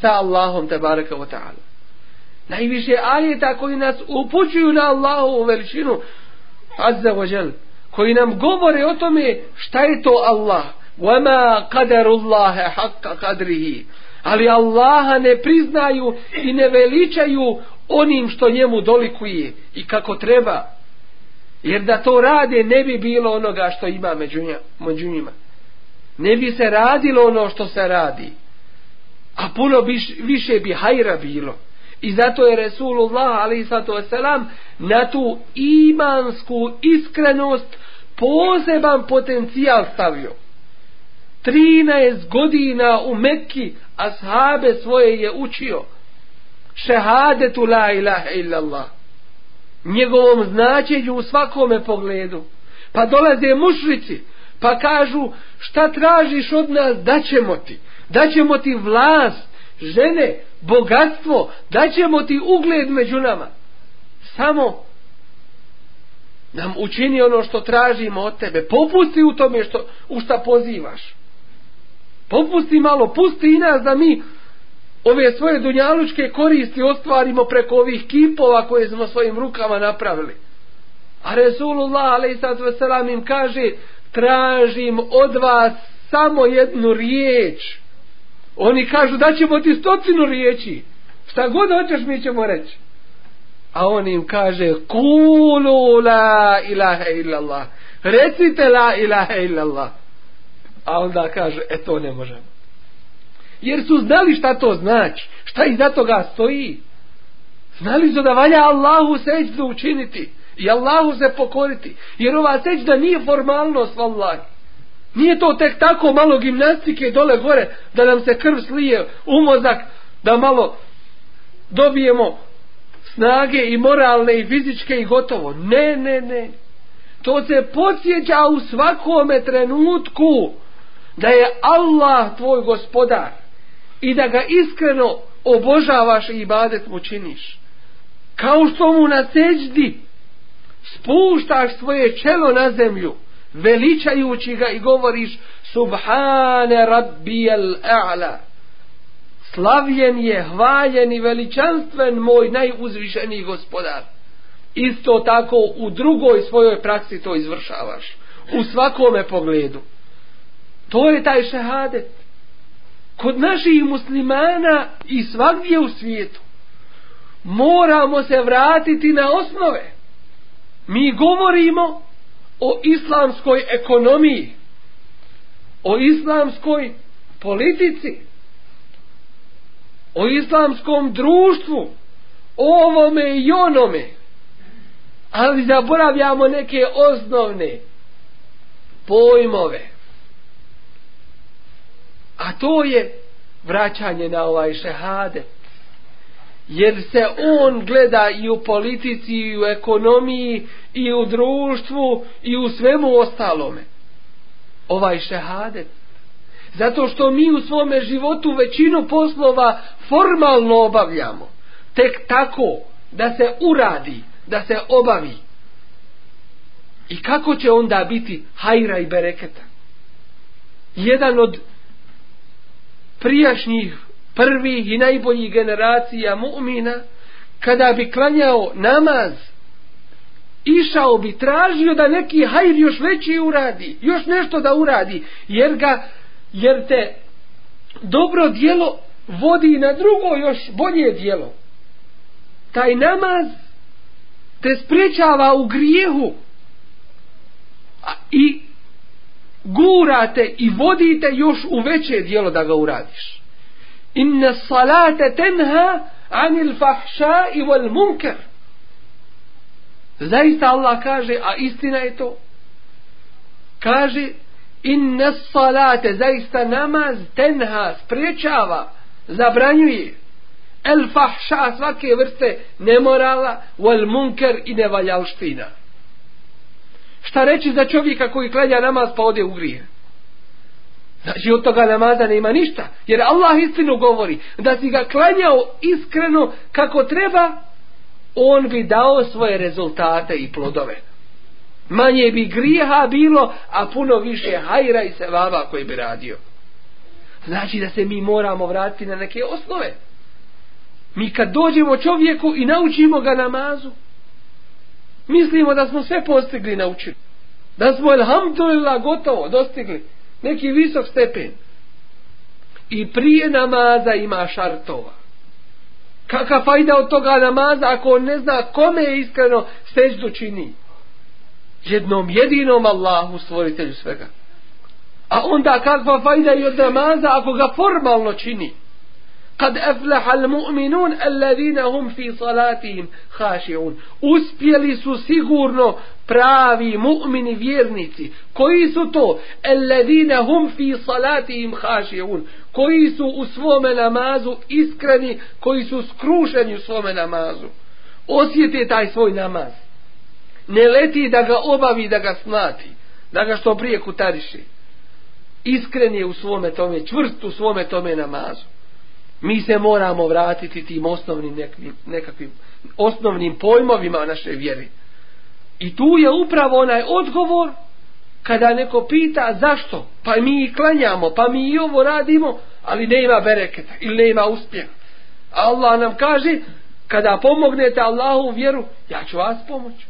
sa Allahom te baraka wa ta'ala. Najviše ajeta koji nas upućuju na Allahu u veličinu azza wa jel, koji nam govore o tome šta je to Allah. Wama qadaru Allahe haqqa qadrihi. Ali Allaha ne priznaju i ne veličaju onim što njemu dolikuje i kako treba. Jer da to rade ne bi bilo onoga što ima među njima. Ne bi se radilo ono što se radi. A puno biš, više bi hajra bilo. I zato je Resulullah ali sato selam na tu imansku iskrenost poseban potencijal stavio. 13 godina u Mekki ashabe svoje je učio šehadetu la ilaha illallah njegovom značenju u svakome pogledu. Pa dolaze mušrici, pa kažu šta tražiš od nas, da ćemo ti. Da ćemo ti vlast, žene, bogatstvo, da ćemo ti ugled među nama. Samo nam učini ono što tražimo od tebe. Popusti u tome što, u šta pozivaš. Popusti malo, pusti i nas da mi ove svoje dunjalučke koristi ostvarimo preko ovih kipova koje smo svojim rukama napravili. A Resulullah a.s. im kaže tražim od vas samo jednu riječ. Oni kažu da ćemo ti stocinu riječi. Šta god hoćeš mi ćemo reći. A on im kaže kulu la ilaha illallah. Recite la ilaha illallah. A onda kaže e to ne možemo. Jer su znali šta to znači. Šta iza toga stoji. Znali su da valja Allahu seđu učiniti. I Allahu se pokoriti. Jer ova seđda nije formalnost, vallaj. Nije to tek tako malo gimnastike dole gore da nam se krv slije u mozak da malo dobijemo snage i moralne i fizičke i gotovo. Ne, ne, ne. To se podsjeća u svakome trenutku da je Allah tvoj gospodar i da ga iskreno obožavaš i ibadet mu činiš. Kao što mu na seđdi spuštaš svoje čelo na zemlju, veličajući ga i govoriš Subhane Rabbi al-A'la. Slavljen je, hvaljen i veličanstven moj najuzvišeniji gospodar. Isto tako u drugoj svojoj praksi to izvršavaš. U svakome pogledu. To je taj šehadet kod naših muslimana i svakdje u svijetu moramo se vratiti na osnove mi govorimo o islamskoj ekonomiji o islamskoj politici o islamskom društvu o ovome i onome ali zaboravljamo neke osnovne pojmove a to je vraćanje na ovaj šehade. Jer se on gleda i u politici, i u ekonomiji, i u društvu, i u svemu ostalome. Ovaj šehadet. Zato što mi u svome životu većinu poslova formalno obavljamo. Tek tako da se uradi, da se obavi. I kako će onda biti hajra i bereketa? Jedan od prijašnjih prvih i najboljih generacija mu'mina kada bi klanjao namaz išao bi tražio da neki hajr još veći uradi još nešto da uradi jer ga jer te dobro dijelo vodi na drugo još bolje dijelo taj namaz te spriječava u grijehu a, i gurate i vodite još u veće dijelo da ga uradiš. Inna salate tenha anil fahša i wal munker. Zaista Allah kaže, a istina je to. Kaže, inna salate, zaista namaz tenha, spriječava, zabranjuje. El fahša svake vrste nemorala, wal munker i nevaljalština. Šta reći za čovjeka koji klanja namaz pa ode u grije? Znači od toga namaza nema ništa. Jer Allah istinu govori da si ga klanjao iskreno kako treba, on bi dao svoje rezultate i plodove. Manje bi grijeha bilo, a puno više hajra i sevaba koji bi radio. Znači da se mi moramo vratiti na neke osnove. Mi kad dođemo čovjeku i naučimo ga namazu, Mislimo da smo sve postigli i naučili. Da smo, elhamdulillah, gotovo dostigli neki visok stepen. I prije namaza ima šartova. Kaka fajda od toga namaza ako on ne zna kome je iskreno seđu čini. Jednom jedinom Allahu stvoritelju svega. A onda kakva fajda i od namaza ako ga formalno čini. Kad efleha l-mu'minun alladhina hum fi salatihim hašiun. Uspjeli su sigurno pravi mu'mini vjernici. Koji su to? Alladhina hum fi salatihim hašiun. Koji su u svome namazu iskreni, koji su skrušeni u svome namazu. Osjeti taj svoj namaz. Ne leti da ga obavi, da ga smati. Da ga što prije kutariši. Iskren je u svome tome, čvrst u svome tome namazu. Mi se moramo vratiti tim osnovnim nekim, nekakvim osnovnim pojmovima naše vjere. I tu je upravo onaj odgovor kada neko pita zašto, pa mi i klanjamo, pa mi i ovo radimo, ali ne ima bereketa ili ne ima uspjeha. Allah nam kaže, kada pomognete Allahu u vjeru, ja ću vas pomoći.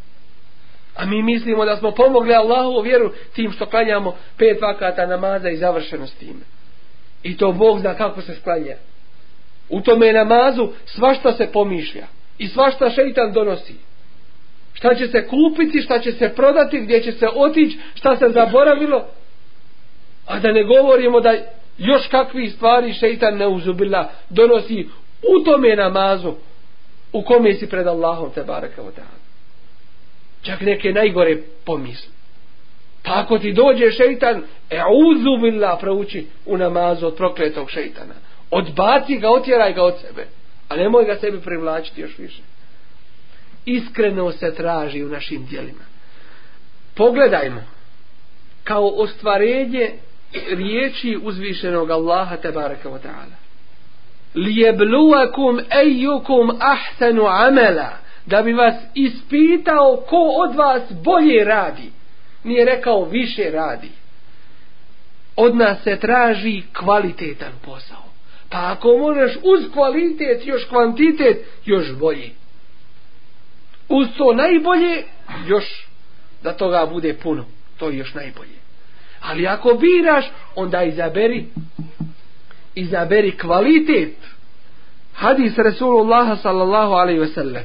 A mi mislimo da smo pomogli Allahu u vjeru tim što klanjamo pet vakata namaza i završeno s time. I to Bog zna kako se sklanja. U tome namazu svašta se pomišlja i svašta šeitan donosi. Šta će se kupiti, šta će se prodati, gdje će se otići, šta se zaboravilo. A da ne govorimo da još kakvi stvari šeitan ne uzubila donosi u tome namazu u kome si pred Allahom te baraka od Čak neke najgore pomisli. Pa ako ti dođe šeitan, e uzubila prouči u namazu od prokletog šeitana. Odbaci ga, otjeraj ga od sebe. A nemoj ga sebi privlačiti još više. Iskreno se traži u našim dijelima. Pogledajmo. Kao ostvarenje riječi uzvišenog Allaha tabaraka wa ta'ala. Lijebluakum ejukum ahsanu amela. Da bi vas ispitao ko od vas bolje radi. Nije rekao više radi. Od nas se traži kvalitetan posao. Pa ako možeš uz kvalitet, još kvantitet, još bolji. Uz to najbolje, još da toga bude puno. To je još najbolje. Ali ako biraš, onda izaberi izaberi kvalitet. Hadis Resulullah sallallahu alaihi ve sellem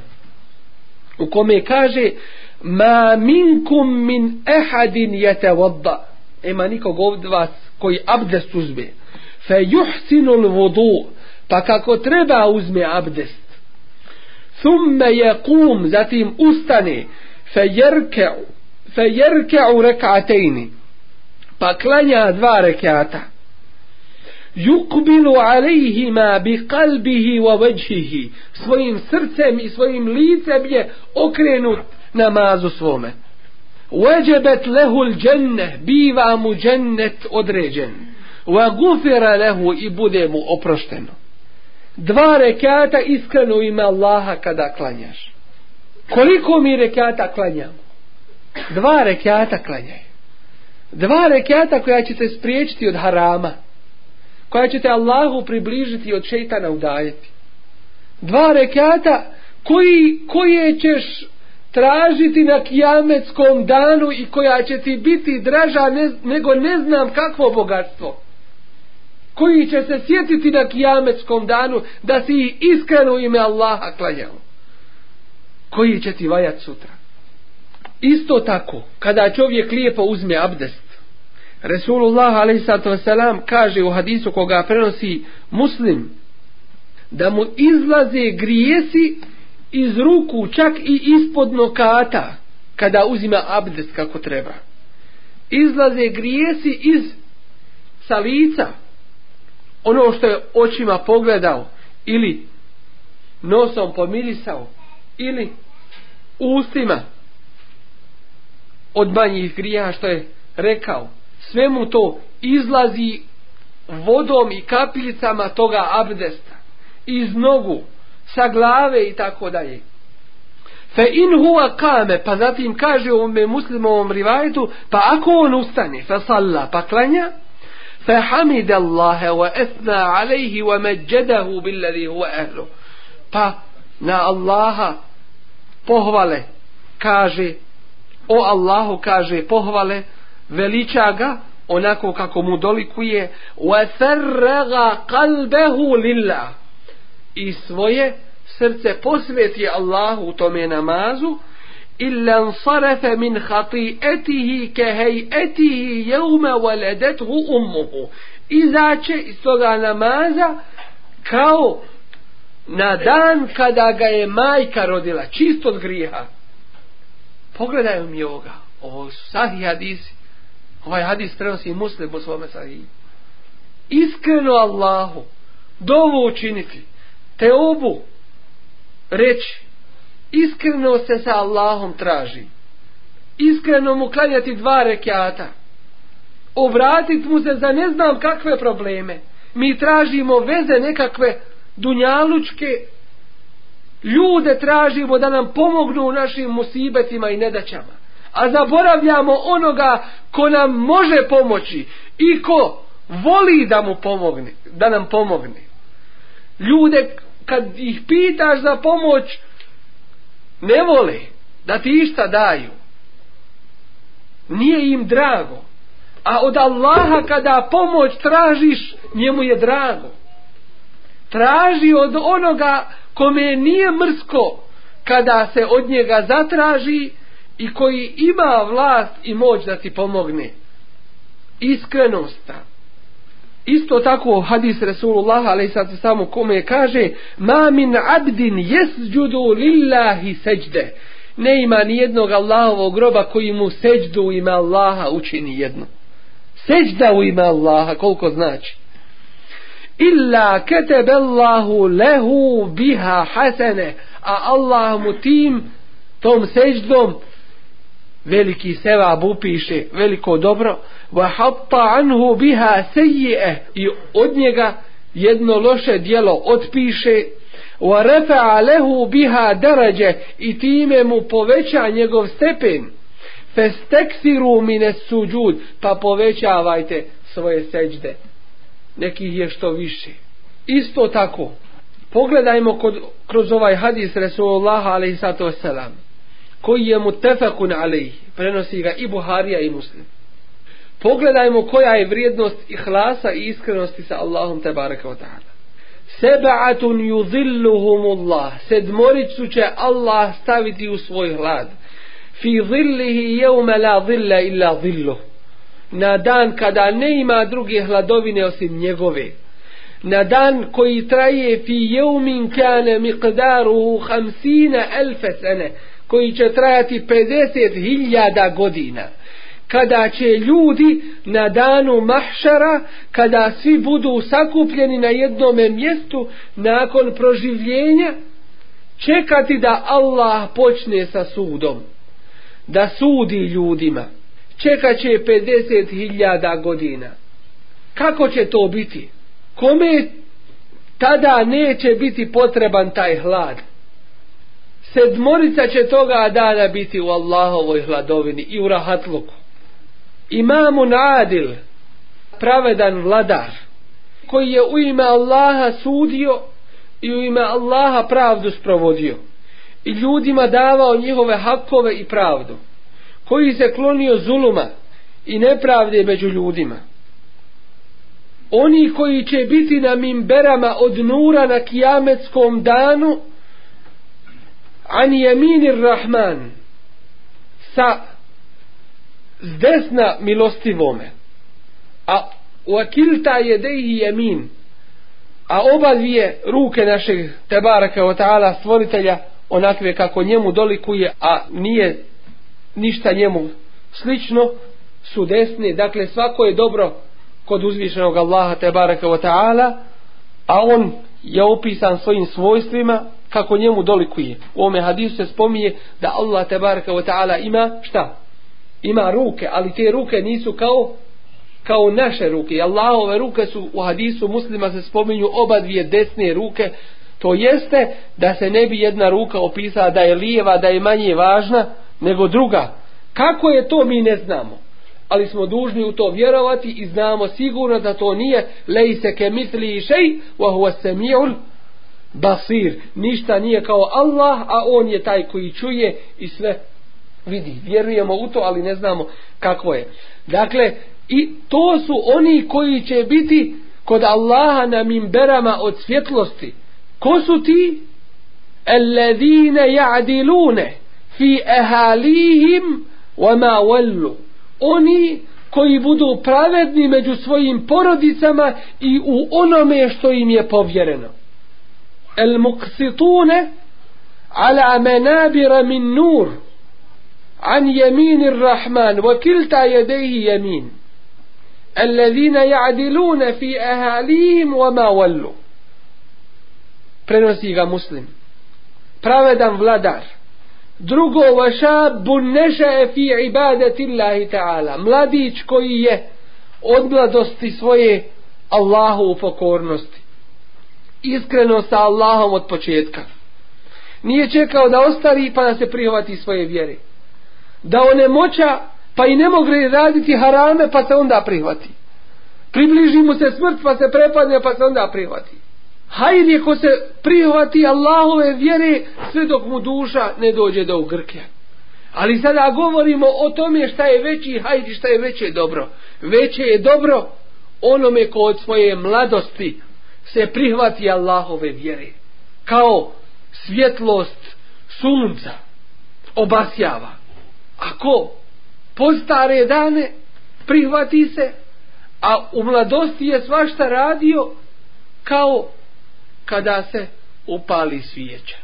u kome kaže ma minkum min ehadin jete vodda. Ema nikog od vas koji abdest uzbe fe juhsinul vudu pa kako treba uzme abdest thumme je kum zatim ustane fe jerkeu fe jerkeu rekatejni pa klanja dva rekata yukbilu alejhima bi kalbihi wa veđhihi svojim srcem i svojim licem je okrenut namazu svome veđebet lehul dženne biva mu džennet određen wa gufira lehu i bude mu oprošteno. Dva rekata iskreno ima Allaha kada klanjaš. Koliko mi rekata klanjamo? Dva rekata klanjaj. Dva rekata koja će te spriječiti od harama. Koja će te Allahu približiti i od šeitana udaljiti. Dva rekata koji, koje ćeš tražiti na kijametskom danu i koja će ti biti draža ne, nego ne znam kakvo bogatstvo koji će se sjetiti na kijametskom danu da si ih iskreno ime Allaha klanjao. Koji će ti vajat sutra. Isto tako, kada čovjek lijepo uzme abdest, Resulullah a.s. kaže u hadisu koga prenosi muslim, da mu izlaze grijesi iz ruku čak i ispod nokata kada uzima abdest kako treba. Izlaze grijesi iz sa lica, ono što je očima pogledao ili nosom pomirisao ili ustima od manjih grija što je rekao svemu to izlazi vodom i kapljicama toga abdesta iz nogu sa glave i tako dalje fe in huwa kame pa zatim kaže ovome muslimovom rivajetu pa ako on ustane fa salla pa klanja فحمد الله واثنى عليه ومجده بالذي هو اهله ف نا الله pohvale kaže o Allahu kaže pohvale veliča ga onako kako mu dolikuje wa sarraga qalbahu lillah i svoje srce posveti Allahu u tome namazu إلا انصرف من خطيئته كهيئته يوم ولدته أمه إذا چه استغى نمازا كاو نادان كدا غي مايكا رودلا چيست od grija pogledaju mi ovoga ovo su sahi hadisi ovaj hadis prenosi muslim u svome sahi iskreno Allahu dovu učiniti te obu reći iskreno se sa Allahom traži. Iskreno mu klanjati dva rekiata. Obratit mu se za ne znam kakve probleme. Mi tražimo veze nekakve dunjalučke. Ljude tražimo da nam pomognu u našim musibetima i nedaćama. A zaboravljamo onoga ko nam može pomoći i ko voli da mu pomogne, da nam pomogne. Ljude kad ih pitaš za pomoć, ne vole da ti išta daju nije im drago a od Allaha kada pomoć tražiš njemu je drago traži od onoga kome nije mrsko kada se od njega zatraži i koji ima vlast i moć da ti pomogne iskrenost tako Isto tako hadis Rasulullah alejhi samo kome kaže: "Ma min abdin yasjudu lillahi sajde." Ne ima ni jednog Allahovog groba koji mu seđdu u ime Allaha učini jedno. Seđda u ime Allaha, koliko znači? Illa ketebe Allahu lehu biha hasene, a Allah mu tim, tom seđdom, veliki sevab upiše veliko dobro wa hatta anhu biha sayi'a i od njega jedno loše djelo otpiše wa rafa'a lahu biha daraja i time mu poveća njegov stepen fastakthiru min as-sujud pa povećavajte svoje sećde nekih je što više isto tako pogledajmo kod, kroz ovaj hadis Resulullah alejhi salatu vesselam koji je mutefakun alej, prenosi ga i Buharija i Muslim. Pogledajmo koja je vrijednost ihlasa i iskrenosti sa Allahom te baraka wa ta'ala. Seba'atun yudhilluhumullah, sedmoricu će Allah staviti u svoj hlad. Fi zillihi jevme la zilla illa zilluh. Na dan kada ne ima druge hladovine osim njegove. Na dan koji traje fi jevmin kane miqdaruhu hamsina elfe sene. Na koji će trajati 50.000 godina kada će ljudi na danu mahšara, kada svi budu sakupljeni na jednome mjestu nakon proživljenja, čekati da Allah počne sa sudom, da sudi ljudima. Čekat će 50.000 godina. Kako će to biti? Kome tada neće biti potreban taj hlad? sedmorica će toga dana biti u Allahovoj hladovini i u rahatluku. Imamu Nadil, pravedan vladar, koji je u ime Allaha sudio i u ime Allaha pravdu sprovodio i ljudima davao njihove hakove i pravdu, koji se klonio zuluma i nepravde među ljudima. Oni koji će biti na mimberama od nura na kijametskom danu, an jemini rahman sa s desna milostivome a u akilta jedeji jemin a oba dvije ruke našeg tebaraka o ta'ala stvoritelja onakve kako njemu dolikuje a nije ništa njemu slično su desni dakle svako je dobro kod uzvišenog Allaha tebaraka o ta'ala a on je opisan svojim svojstvima kako njemu dolikuje. U ome hadisu se spominje da Allah te baraka wa ta'ala ima šta? Ima ruke, ali te ruke nisu kao kao naše ruke. Allahove ruke su u hadisu muslima se spominju oba dvije desne ruke. To jeste da se ne bi jedna ruka opisala da je lijeva, da je manje važna nego druga. Kako je to mi ne znamo. Ali smo dužni u to vjerovati i znamo sigurno da to nije lejse ke mitli i šej, wa huwa semijul basir, ništa nije kao Allah, a on je taj koji čuje i sve vidi. Vjerujemo u to, ali ne znamo kako je. Dakle, i to su oni koji će biti kod Allaha na mimberama od svjetlosti. Ko su ti? Alladine ja'dilune fi ehalihim wama wallu. Oni koji budu pravedni među svojim porodicama i u onome što im je povjereno. المقسطون على منابر من نور عن يمين الرحمن وكلتا يديه يمين الذين يعدلون في أهاليهم وما ولوا prenosi ga muslim pravedan vladar drugo vašab neše fi ibadetillahi ta'ala mladić koji je od mladosti svoje Allahu u pokornosti iskreno sa Allahom od početka. Nije čekao da ostari pa da se prihovati svoje vjere. Da one moća pa i ne mogli raditi harame pa se onda prihvati. Približi mu se smrt pa se prepadne pa se onda prihvati. Hajr je ko se prihvati Allahove vjere sve dok mu duša ne dođe do ugrke. Ali sada govorimo o tome šta je veći hajr i šta je veće dobro. Veće je dobro onome ko od svoje mladosti se prihvati Allahove vjere kao svjetlost sunca obasjava. Ako po stare dane prihvati se, a u mladosti je svašta radio kao kada se upali svijeća.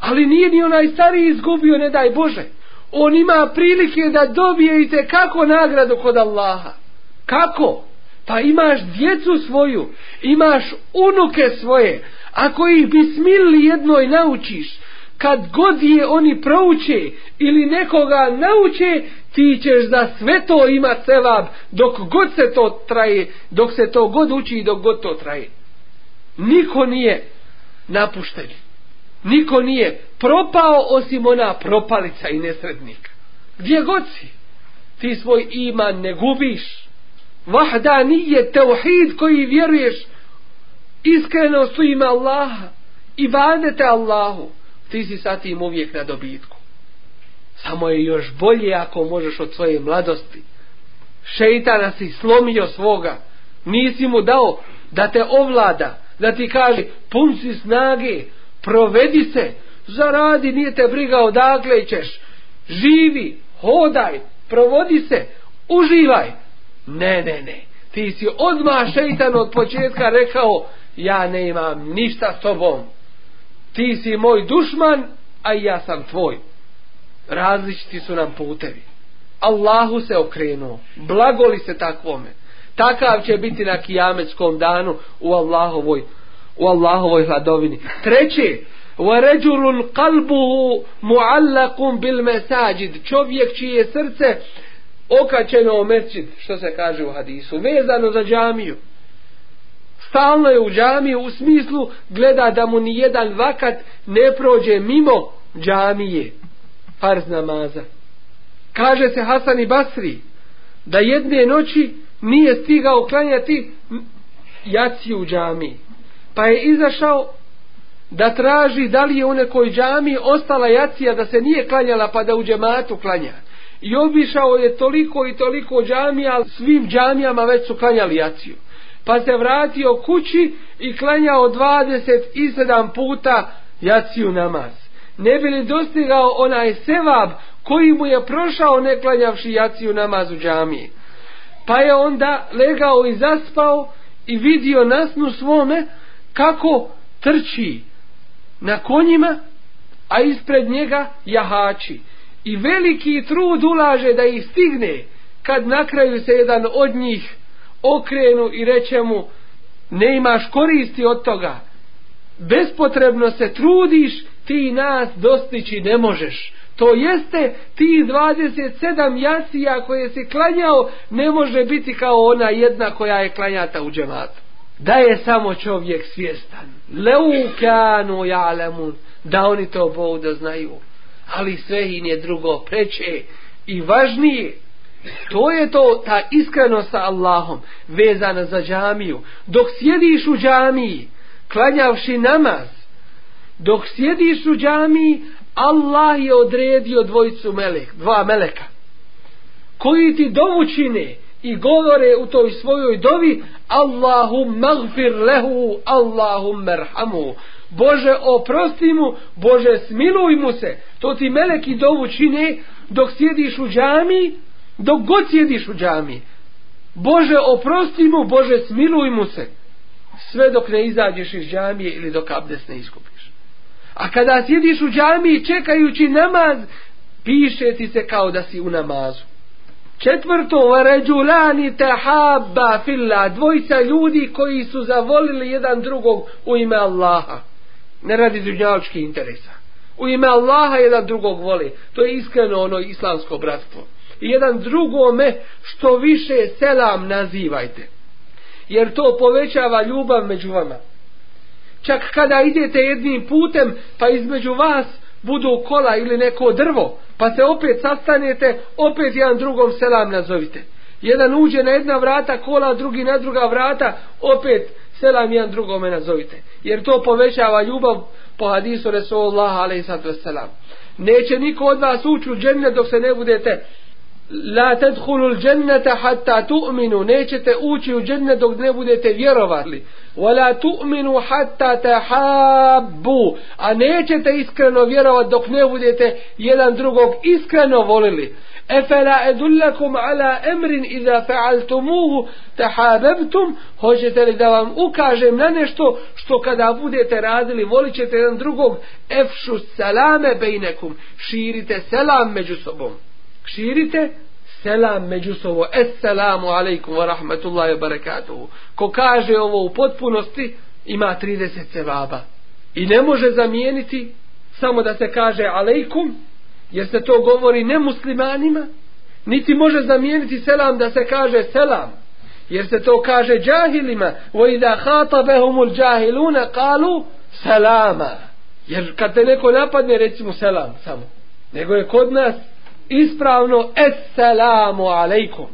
Ali nije ni onaj stari izgubio, ne daj Bože. On ima prilike da dobije i kako nagradu kod Allaha. Kako? Kako? Pa imaš djecu svoju, imaš unuke svoje, ako ih bismili jednoj naučiš, kad god je oni prouče ili nekoga nauče, ti ćeš za sve to imat sevab dok god se to traje, dok se to god uči i dok god to traje. Niko nije napušten. Niko nije propao osim ona propalica i nesrednika. Gdje god si, ti svoj iman ne gubiš vahda nije teuhid koji vjeruješ iskreno su ima Allaha i vanete Allahu ti si sa tim uvijek na dobitku samo je još bolje ako možeš od svoje mladosti šeitana si slomio svoga nisi mu dao da te ovlada da ti kaže pun si snage provedi se zaradi nije te briga odakle ćeš živi hodaj provodi se uživaj ne, ne, ne. Ti si odmah šeitan od početka rekao, ja ne imam ništa s tobom. Ti si moj dušman, a ja sam tvoj. Različiti su nam putevi. Allahu se okrenuo. Blagoli se takvome. Takav će biti na kijametskom danu u Allahovoj, u Allahovoj hladovini. Treće, وَرَجُلٌ قَلْبُهُ مُعَلَّقٌ بِالْمَسَاجِدِ Čovjek čije srce okačeno o mečit, što se kaže u hadisu, vezano za džamiju. Stalno je u džamiju u smislu gleda da mu ni jedan vakat ne prođe mimo džamije. Farz namaza. Kaže se Hasan i Basri da jedne noći nije stigao klanjati jaci u džamiji. Pa je izašao da traži da li je u nekoj džamiji ostala jacija da se nije klanjala pa da u džematu klanjati. I obišao je toliko i toliko džamija, svim džamijama već su klanjali jaciju. Pa se vratio kući i klanjao 27 puta jaciju namaz. Ne bi li dostigao onaj sevab koji mu je prošao ne klanjavši jaciju namaz u džamiji. Pa je onda legao i zaspao i vidio nasnu svome kako trči na konjima, a ispred njega jahači i veliki trud ulaže da ih stigne kad na kraju se jedan od njih okrenu i reče mu ne imaš koristi od toga bespotrebno se trudiš ti nas dostići ne možeš to jeste ti 27 jasija koje si klanjao ne može biti kao ona jedna koja je klanjata u džematu da je samo čovjek svjestan leukanu jalemun da oni to bodo znaju ali sve im je drugo preče i važnije. To je to, ta iskrenost sa Allahom, vezana za džamiju. Dok sjediš u džamiji, klanjavši namaz, dok sjediš u džamiji, Allah je odredio dvojicu melek, dva meleka, koji ti dovučine i govore u toj svojoj dovi, Allahum magfir lehu, Allahum merhamu. Bože oprosti mu, Bože smiluj mu se. To ti meleki dovu čine dok sjediš u džami, dok god sjediš u džami. Bože oprosti mu, Bože smiluj mu se. Sve dok ne izađeš iz džamije ili dok abdes ne iskupiš. A kada sjediš u džamiji čekajući namaz, piše ti se kao da si u namazu. Četvrto, ređulani tehabba fila, dvojica ljudi koji su zavolili jedan drugog u ime Allaha ne radi dunjaločki interesa. U ime Allaha jedan drugog voli. To je iskreno ono islamsko bratstvo. I jedan drugome što više selam nazivajte. Jer to povećava ljubav među vama. Čak kada idete jednim putem, pa između vas budu kola ili neko drvo, pa se opet sastanete, opet jedan drugom selam nazovite. Jedan uđe na jedna vrata kola, drugi na druga vrata, opet selam jedan drugome nazovite. Jer to povećava ljubav po hadisu Resulullah alaihissalatu wassalam. Neće niko od vas ući u džennet dok se ne budete La tadkhulu al-jannata hatta tu'minu nećete ući u džennet dok ne budete vjerovali. Wa la tu'minu hatta tahabbu. A nećete iskreno vjerovati dok ne budete jedan drugog iskreno volili. أفلا أدلكم على أمر إذا فعلتموه تحاببتم هجت لدوام أكاجم ننشتو شتو كدا بودة رازل وليش تدن درقوك أفشو السلام بينكم شيرت سلام مجسوبهم شيرت selam među sobo. Esselamu alaikum wa rahmatullahi wa barakatuhu. Ko kaže ovo u potpunosti, ima 30 sevaba. I ne može zamijeniti samo da se kaže alaikum jer se to govori ne muslimanima, niti može zamijeniti selam da se kaže selam, jer se to kaže džahilima, wa idha khatabahumul džahiluna, kalu salama. Jer kad te neko napadne, recimo selam samo. Nego je kod nas ispravno Esselamu alejkum.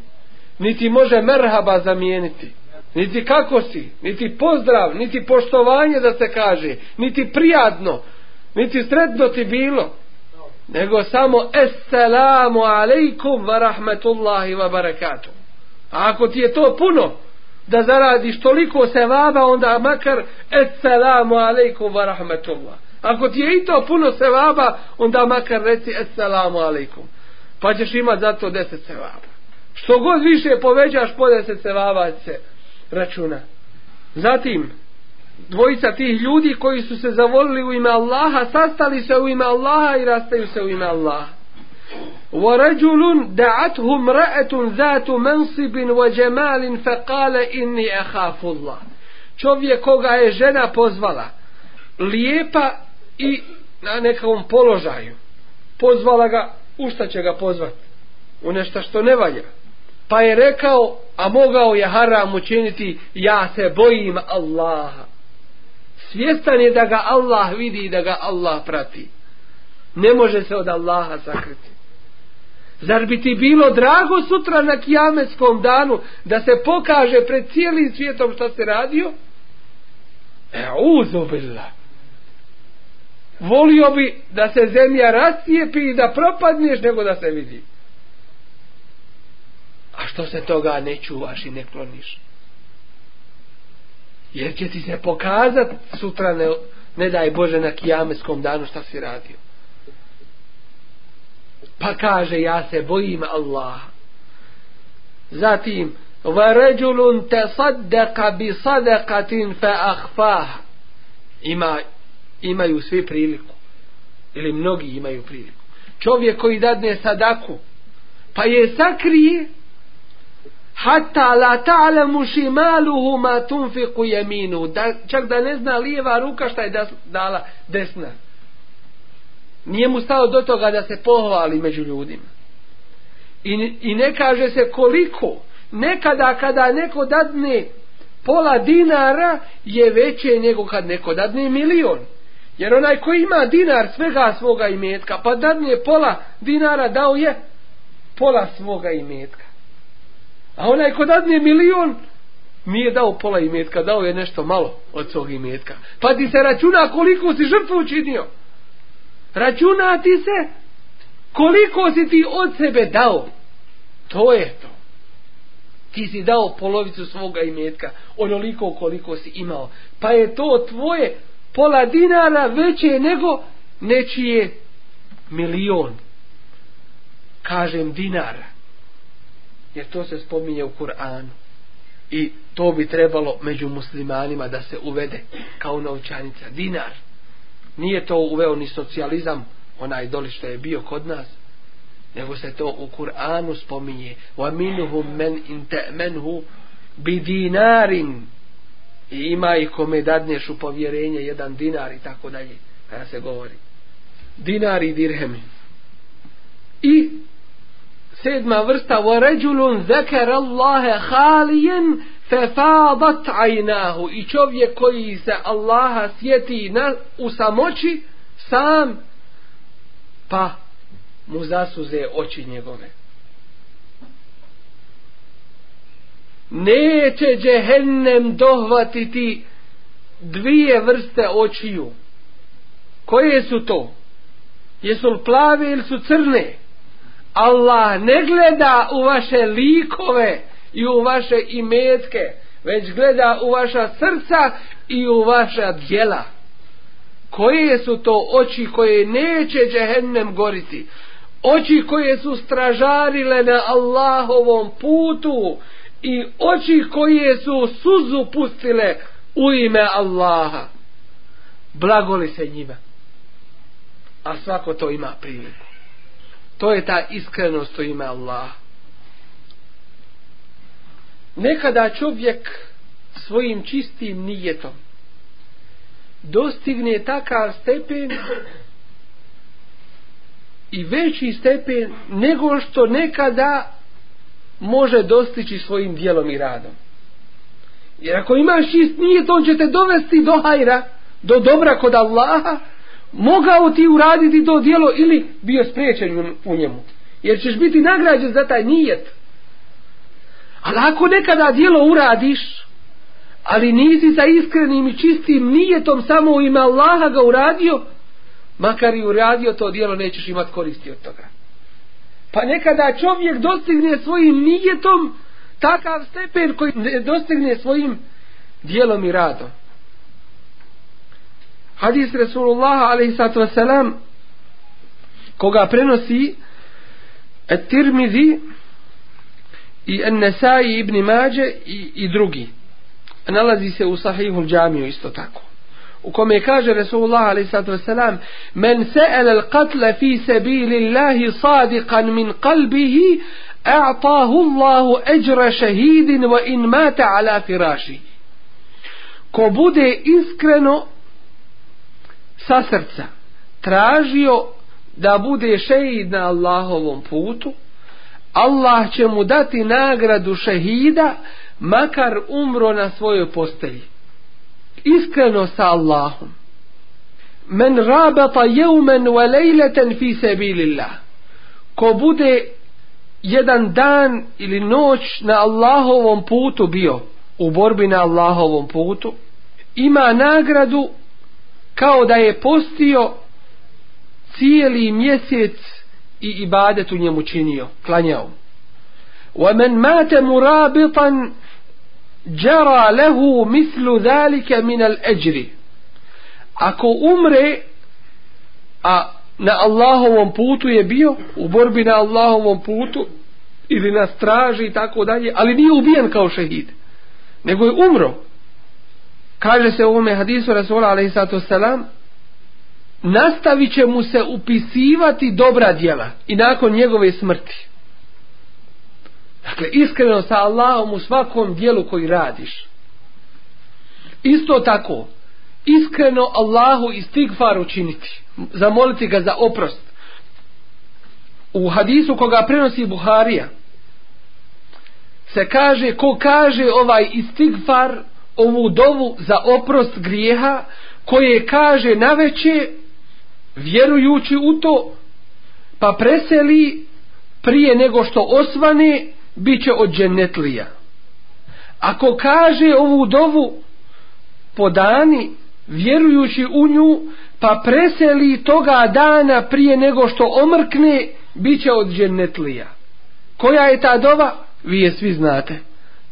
Niti može merhaba zamijeniti. Niti kako si, niti pozdrav, niti poštovanje da se kaže, niti prijadno, niti sredno ti bilo nego samo Esselamu alaikum wa rahmetullahi wa barakatuh. A ako ti je to puno da zaradiš toliko sevaba, onda makar Esselamu alaikum wa rahmetullah. Ako ti je i to puno sevaba, onda makar reci Esselamu alaikum. Pa ćeš imat za to deset sevaba. Što god više poveđaš po deset sevaba se računa. Zatim, dvojica tih ljudi koji su se zavolili u ime Allaha, sastali se u ime Allaha i rastaju se u ime Allaha. وَرَجُلٌ دَعَتْهُ مْرَأَةٌ ذَاتُ مَنْصِبٍ وَجَمَالٍ فَقَالَ إِنِّي أَخَافُ اللَّهِ Čovjek koga je žena pozvala, lijepa i na nekom položaju, pozvala ga, u šta će ga pozvati? U nešto što ne valja. Pa je rekao, a mogao je haram učiniti, ja se bojim Allaha svjestan je da ga Allah vidi i da ga Allah prati. Ne može se od Allaha sakriti. Zar bi ti bilo drago sutra na kijametskom danu da se pokaže pred cijelim svijetom šta se radio? E, uzubila. Volio bi da se zemlja rastijepi i da propadneš nego da se vidi. A što se toga ne čuvaš i ne kloniš? Jer će ti se pokazat sutra ne, ne daj Bože na kijameskom danu šta si radio. Pa kaže ja se bojim Allaha. Zatim وَرَجُلٌ تَصَدَّقَ بِصَدَقَةٍ فَأَخْفَاهَ Ima, imaju svi priliku. Ili mnogi imaju priliku. Čovjek koji dadne sadaku, pa je sakrije, hatta la ta'lamu shimaluhu ma tunfiqu yaminu da čak da ne zna lijeva ruka šta je dala desna nije mu stalo do toga da se pohvali među ljudima i, i ne kaže se koliko nekada kada neko dadne pola dinara je veće nego kad neko dadne milion jer onaj koji ima dinar svega svoga imetka pa dadne pola dinara dao je pola svoga imetka A onaj ko dadne milion, nije dao pola imetka, dao je nešto malo od svog imetka. Pa ti se računa koliko si žrtvu učinio. Računa ti se koliko si ti od sebe dao. To je to. Ti si dao polovicu svoga imetka, onoliko koliko si imao. Pa je to tvoje pola dinara veće nego nečije milion. Kažem dinara jer to se spominje u Kur'anu i to bi trebalo među muslimanima da se uvede kao novčanica dinar nije to uveo ni socijalizam onaj doli što je bio kod nas nego se to u Kur'anu spominje wa minhum men in ta'manhu bi dinarin i ima i kome dadneš u povjerenje jedan dinar i tako dalje kada se govori dinari dirhemi i sedma vrsta wa rajulun zakara Allaha khalijan fafadat aynahu i čovjek koji se Allaha sjeti na u samoći sam pa mu zasuze oči njegove neće džehennem dohvatiti dvije vrste očiju koje su to jesu li plave ili su crne Allah ne gleda u vaše likove i u vaše imetke, već gleda u vaša srca i u vaša djela. Koje su to oči koje neće džehennem goriti? Oči koje su stražarile na Allahovom putu i oči koje su suzu pustile u ime Allaha. Blagoli se njima. A svako to ima priliku. To je ta iskrenost u ime Allah. Nekada čovjek svojim čistim nijetom dostigne takav stepen i veći stepen nego što nekada može dostići svojim dijelom i radom. Jer ako imaš čist nijet, on će te dovesti do hajra, do dobra kod Allaha, mogao ti uraditi to dijelo ili bio spriječen u njemu. Jer ćeš biti nagrađen za taj nijet. Ali ako nekada dijelo uradiš, ali nisi sa iskrenim i čistim nijetom samo u ime Allaha ga uradio, makar i uradio to dijelo, nećeš imat koristi od toga. Pa nekada čovjek dostigne svojim nijetom takav stepen koji ne dostigne svojim dijelom i radom hadis Resulullah a.s. koga prenosi At-Tirmizi i An-Nasai ibn Mađe i, i drugi. Nalazi se u sahihul džamiju isto tako. U kome kaže Resulullah a.s. Men se'el al qatla fi sebi lillahi sadiqan min kalbihi a'tahu Allahu ajra shahidin wa in mata ala firashi. Ko bude iskreno sa srca tražio da bude šehid na Allahovom putu, Allah će mu dati nagradu šehida, makar umro na svojoj postelji. Iskreno sa Allahom. Men rabata jeumen wa lejleten fi sebi lillah. Ko bude jedan dan ili noć na Allahovom putu bio, u borbi na Allahovom putu, ima nagradu kao da je postio cijeli mjesec i ibadet u njemu činio, klanjao. وَمَنْ مَاتَ مُرَابِطًا جَرَا لَهُ مِثْلُ ذَلِكَ مِنَ الْأَجْرِ Ako umre, a na Allahovom putu je bio, u borbi na Allahovom putu, ili na straži i tako dalje, ali nije ubijen kao šehid, nego je umro, kaže se u ovome hadisu Rasula alaihissalatu wasalam nastavit će mu se upisivati dobra djela i nakon njegove smrti dakle iskreno sa Allahom u svakom dijelu koji radiš isto tako iskreno Allahu istigfar učiniti zamoliti ga za oprost u hadisu koga prenosi Buharija se kaže ko kaže ovaj istigfar ovu dovu za oprost grijeha koje kaže na veće vjerujući u to pa preseli prije nego što osvane bit će od dženetlija ako kaže ovu dovu po dani vjerujući u nju pa preseli toga dana prije nego što omrkne bit će od dženetlija koja je ta dova vi je svi znate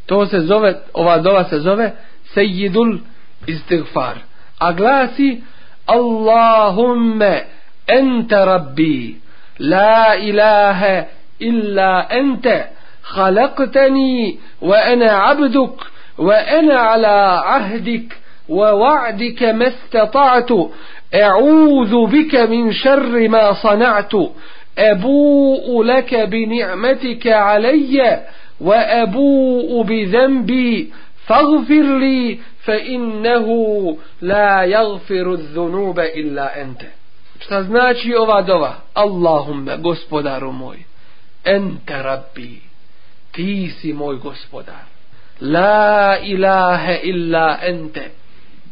to se zove ova dova se zove sejidul istigfar. A glasi Allahumme ente rabbi, la ilahe illa ente, خلقتني وأنا عبدك وأنا على عهدك ووعدك ما استطعت أعوذ بك من شر ما صنعت أبوء لك بنعمتك علي وأبوء بذنبي فاغفر لي فإنه لا يغفر الذنوب إلا أنت Šta znači ova dova? Allahumme, gospodaru moj, ente rabbi, ti si moj gospodar. La ilahe illa ente,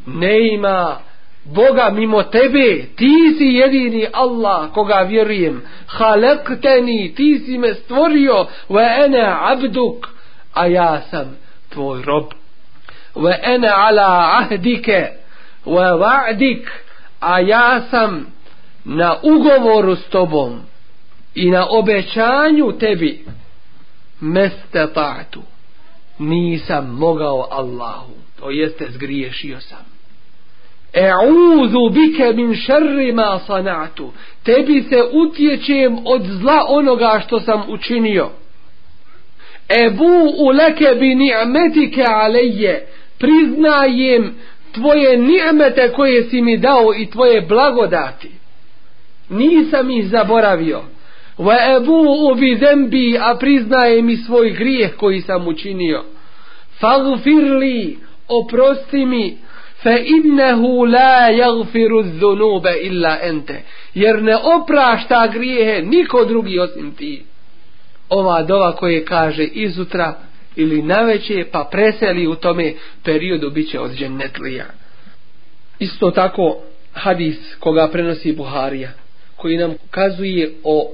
ne ima Boga mimo tebe, ti si jedini Allah koga vjerujem. Halekteni, ti si me stvorio, ve ene abduk, a ja sam tvoj rob wa ana ala ahdika wa wa'dik a ja sam na ugovoru s tobom i na obećanju tebi mestatatu nisam mogao Allahu to jeste zgriješio sam e'udhu bike min sharri ma sana'tu tebi se utječem od zla onoga što sam učinio ebu uleke bi ni'metike alejje priznajem tvoje nijemete koje si mi dao i tvoje blagodati. Nisam ih zaboravio. Wa ebu ubi zembi, a priznaje mi svoj grijeh koji sam učinio. Fagfir li, oprosti mi, fe innehu la jagfiru zunube illa ente, jer ne oprašta grijehe niko drugi osim ti. Ova dova koje kaže izutra ili naveće pa preseli u tome periodu bit će od džennetlija. Isto tako hadis koga prenosi Buharija koji nam ukazuje o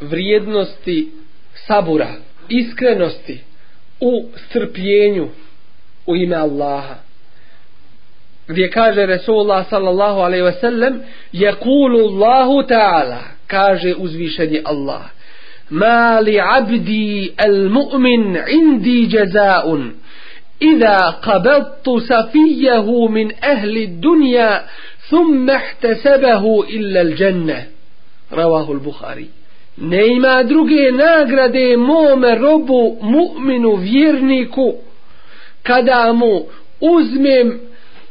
vrijednosti sabura, iskrenosti u strpljenju u ime Allaha. Gdje kaže Resulullah sallallahu alaihi ve sellem, je kulu Allahu ta'ala, kaže uzvišenje Allaha ma li abdi al mu'min indi jazaun idha qabattu safiyahu min ahli dunya thumma ihtasabahu illa al janna rawahu al bukhari nema druge nagrade mome robu mu'minu vjerniku kada mu uzmem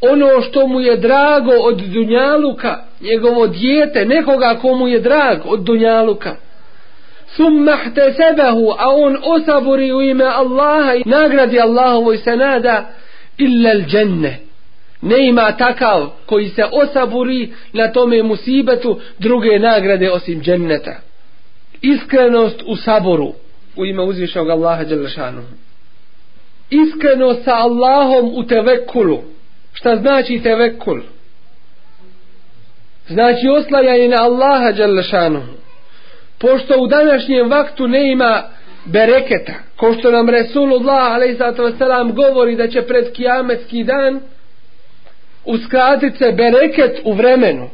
ono što mu je drago od dunjaluka njegovo dijete nekoga komu je drag od dunjaluka summa ihtasabahu aw an usaburi u ima Allaha nagradi Allahovoj se nada illa al janna ne ima takav koji se osaburi na tome musibetu druge nagrade osim dženneta iskrenost u saboru u ime uzvišnog Allaha Đelešanu iskrenost sa Allahom u tevekulu šta znači tevekul znači oslajanje na Allaha Đelešanu pošto u današnjem vaktu ne ima bereketa, ko što nam Resulullah a.s. govori da će pred kijametski dan uskratit se bereket u vremenu.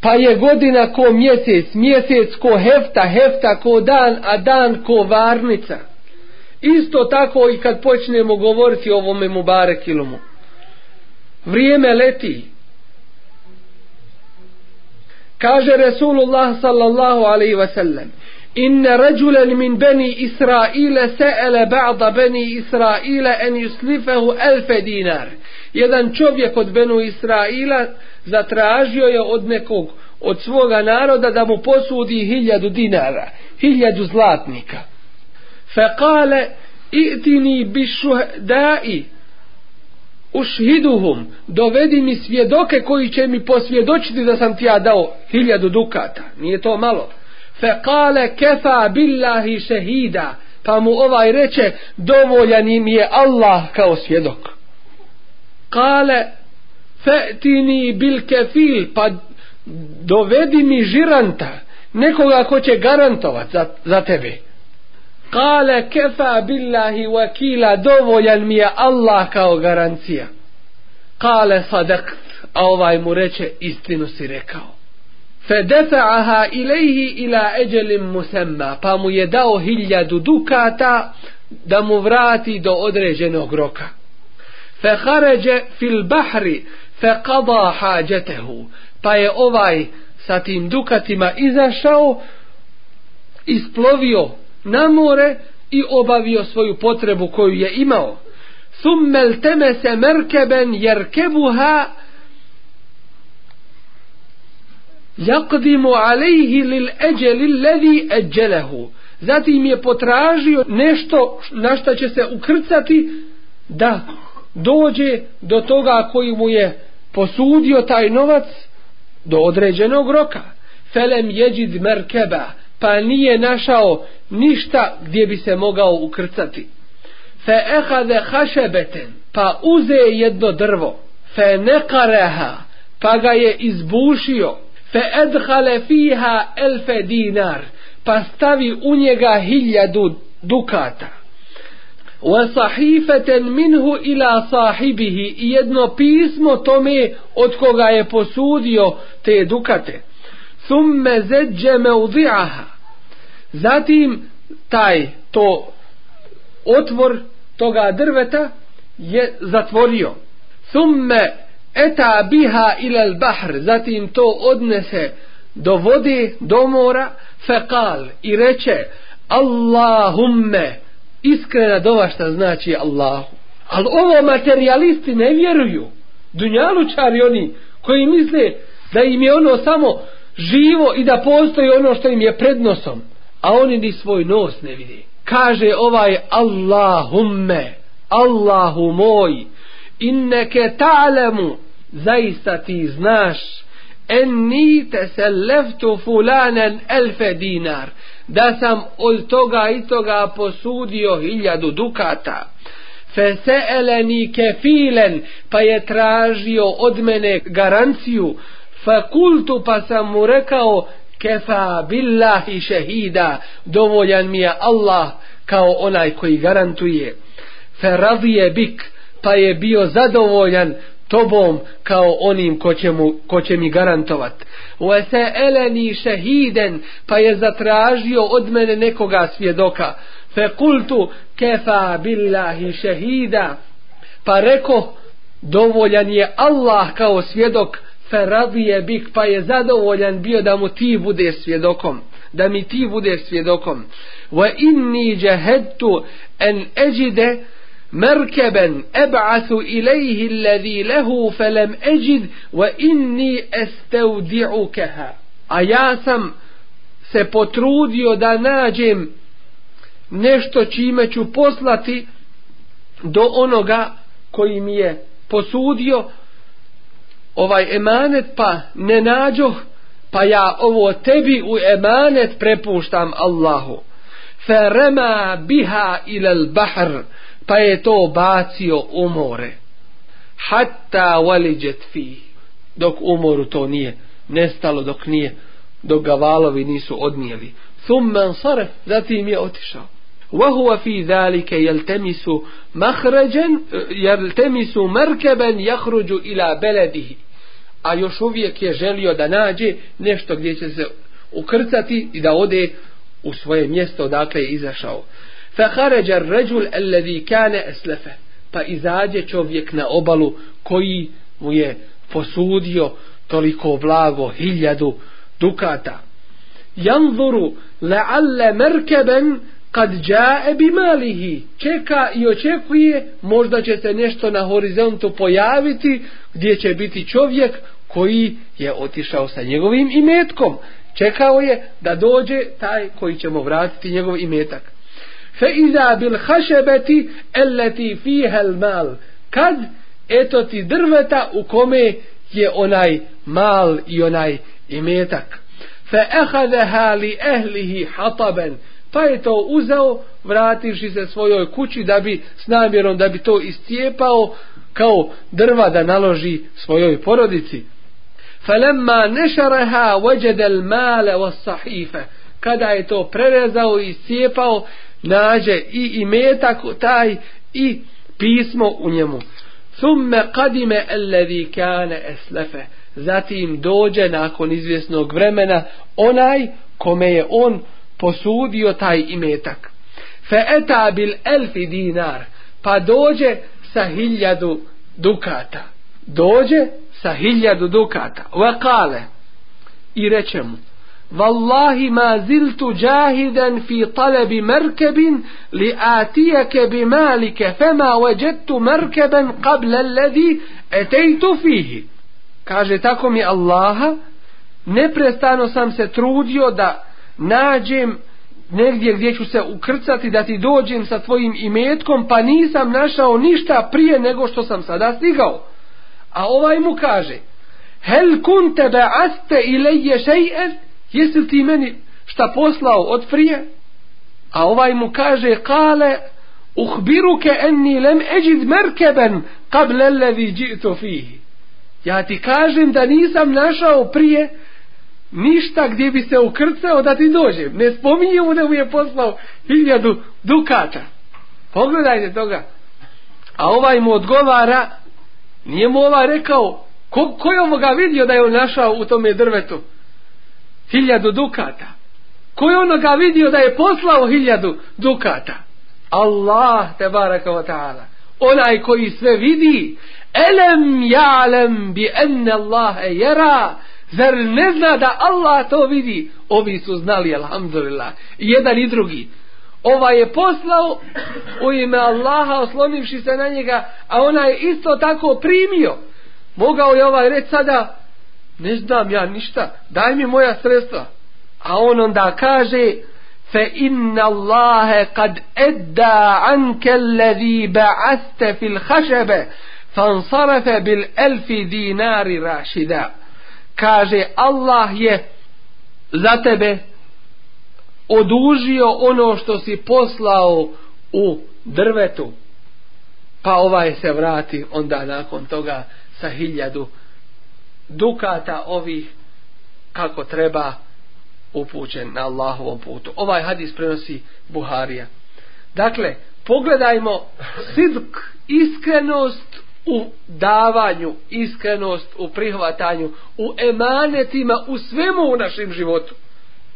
Pa je godina ko mjesec, mjesec ko hefta, hefta ko dan, a dan ko varnica. Isto tako i kad počnemo govoriti o ovome Mubarek ilumu. Vrijeme leti, Kaže Resulullah sallallahu alaihi ve sellem Inne ređulen min beni Israile se'ele ba'da beni Israile en yuslifehu elfe dinar. Jedan čovjek od benu Israila zatražio je od nekog od svoga naroda da mu posudi hiljadu dinara, hiljadu zlatnika. Fe kale, i'tini bi šuhedai, ušhiduhum, dovedi mi svjedoke koji će mi posvjedočiti da sam ti ja dao hiljadu dukata. Nije to malo. Fe kale kefa billahi šehida, pa mu ovaj reče, dovoljan im je Allah kao svjedok. Kale fe'tini bil kefil, pa dovedi mi žiranta, nekoga ko će garantovat za, za tebe. Kale kefa billahi wakila dovoljan mi je Allah kao garancija. Kale sadakt, a ovaj mu reče istinu si rekao. Fedefa'aha ilaihi ila eđelim musemma, pa mu je dao hiljadu dukata da mu vrati do određenog roka. Fehaređe fil bahri fekada hađetehu, pa je ovaj sa tim dukatima izašao, isplovio na more i obavio svoju potrebu koju je imao. Summel teme se merkeben jer kebuha jakdimu alejhi lil eđeli ledi eđelehu. Zatim je potražio nešto na šta će se ukrcati da dođe do toga koji mu je posudio taj novac do određenog roka. Felem jeđid merkeba pa nije našao ništa gdje bi se mogao ukrcati. Fe ehade hašebeten, pa uze jedno drvo. Fe nekareha, pa ga je izbušio. Fe edhale fiha elfe dinar, pa stavi u njega hiljadu dukata. Wa sahifeten minhu ila sahibihi, i jedno pismo tome od koga je posudio te dukate summe zeđe me uzi'aha zatim taj to otvor toga drveta je zatvorio summe eta biha ila al bahr zatim to odnese do vode do mora fekal i reče Allahumme iskrena dova šta znači Allahu ali ovo materialisti ne vjeruju dunjalučari oni koji misle da im je ono samo živo i da postoji ono što im je pred nosom, a oni ni svoj nos ne vidi. Kaže ovaj Allahumme, Allahu moj, inneke ta'lemu, zaista ti znaš, en nite se leftu fulanen elfe dinar, da sam od toga i toga posudio hiljadu dukata. Fese eleni kefilen, pa je tražio od mene garanciju, fakultu pa sam mu rekao kefa billahi šehida dovoljan mi je Allah kao onaj koji garantuje fe radije bik pa je bio zadovoljan tobom kao onim ko će, mu, ko će mi garantovat wa sa'alani shahidan pa je zatražio od mene nekoga svjedoka fa qultu kafa billahi shahida pa reko dovoljan je Allah kao svjedok faradije bik pa je zadovoljan bio da mu ti bude svjedokom da mi ti bude svjedokom wa inni jahadtu an ajida merkeben eb'athu ilaihi alladhi lahu falam ajid wa inni astawdi'ukaha a ja sam se potrudio da nađem nešto čime ću poslati do onoga koji mi je posudio ovaj emanet pa ne nađoh pa ja ovo tebi u emanet prepuštam Allahu ferema biha ilal bahr pa je to bacio u more hatta waliđet fi dok umoru to nije nestalo dok nije dok ga valovi nisu odnijeli thumma sare zatim je otišao وهو في ذلك يلتمس مخرجا يلتمس مركبا يخرج إلى بلده a još uvijek je želio da nađe nešto gdje će se ukrcati i da ode u svoje mjesto odakle je izašao. فَهَرَجَ الرَّجُلْ أَلَّذِي كَانَ أَسْلَفَ Pa izađe čovjek na obalu koji mu je posudio toliko blago hiljadu dukata. يَنْظُرُ لَعَلَّ مَرْكَبًا kad džae bi malihi, čeka i očekuje, možda će se nešto na horizontu pojaviti, gdje će biti čovjek koji je otišao sa njegovim imetkom. Čekao je da dođe taj koji će mu vratiti njegov imetak. Fe iza bil hašebeti elleti fihel mal. Kad eto ti drveta u kome je onaj mal i onaj imetak. Fe ehadeha li ehlihi hataben. Fe pa je to uzeo vrativši se svojoj kući da bi s namjerom da bi to istijepao kao drva da naloži svojoj porodici falamma nashraha wajada almal was-sahifa kada je to prerezao i istijepao nađe i imetak taj i pismo u njemu thumma qadima alladhi kana aslafa zatim dođe nakon izvjesnog vremena onaj kome je on posudio taj imetak. Fe'eta bil elfi dinar, pa dođe sa hiljadu dukata. Dođe sa hiljadu dukata. Ve kale, i reče mu, Wallahi ma ziltu jahidan fi talabi markabin li atiyaka bi malika fama wajadtu markaban qabla alladhi ataytu fihi kaže tako mi Allaha neprestano sam se trudio da nađem negdje gdje ću se ukrcati da ti dođem sa tvojim imetkom, pa nisam našao ništa prije nego što sam sada stigao. A ovaj mu kaže, hel kun tebe aste ile je šejef, jesi ti meni šta poslao od prije? A ovaj mu kaže, kale, uhbiruke enni lem eđid merkeben kablelevi džitofihi. Ja ti kažem da nisam našao prije, ništa gdje bi se ukrcao da ti dođe. Ne spominje mu da mu je poslao hiljadu dukata. Pogledajte toga. A ovaj mu odgovara, nije mu ovaj rekao, ko, ko je ga vidio da je on našao u tome drvetu? Hiljadu dukata. Ko je ono ga vidio da je poslao hiljadu dukata? Allah te baraka wa ta'ala. Onaj koji sve vidi, elem ja'lem bi enne Allahe jera, Zar ne zna da Allah to vidi? Ovi su znali, alhamdulillah. Jedan i drugi. Ova je poslao u ime Allaha, oslonivši se na njega, a ona je isto tako primio. Mogao je ovaj reći sada, ne znam ja ništa, daj mi moja sredstva. A on onda kaže, fe inna Allahe kad edda anke levi ba'aste fil hašebe, fansarefe bil elfi dinari rašidao kaže Allah je za tebe odužio ono što si poslao u drvetu pa ovaj se vrati onda nakon toga sa hiljadu dukata ovih kako treba upućen na Allahovom putu. Ovaj hadis prenosi Buharija. Dakle, pogledajmo sidk, iskrenost u davanju iskrenost, u prihvatanju, u emanetima, u svemu u našim životu.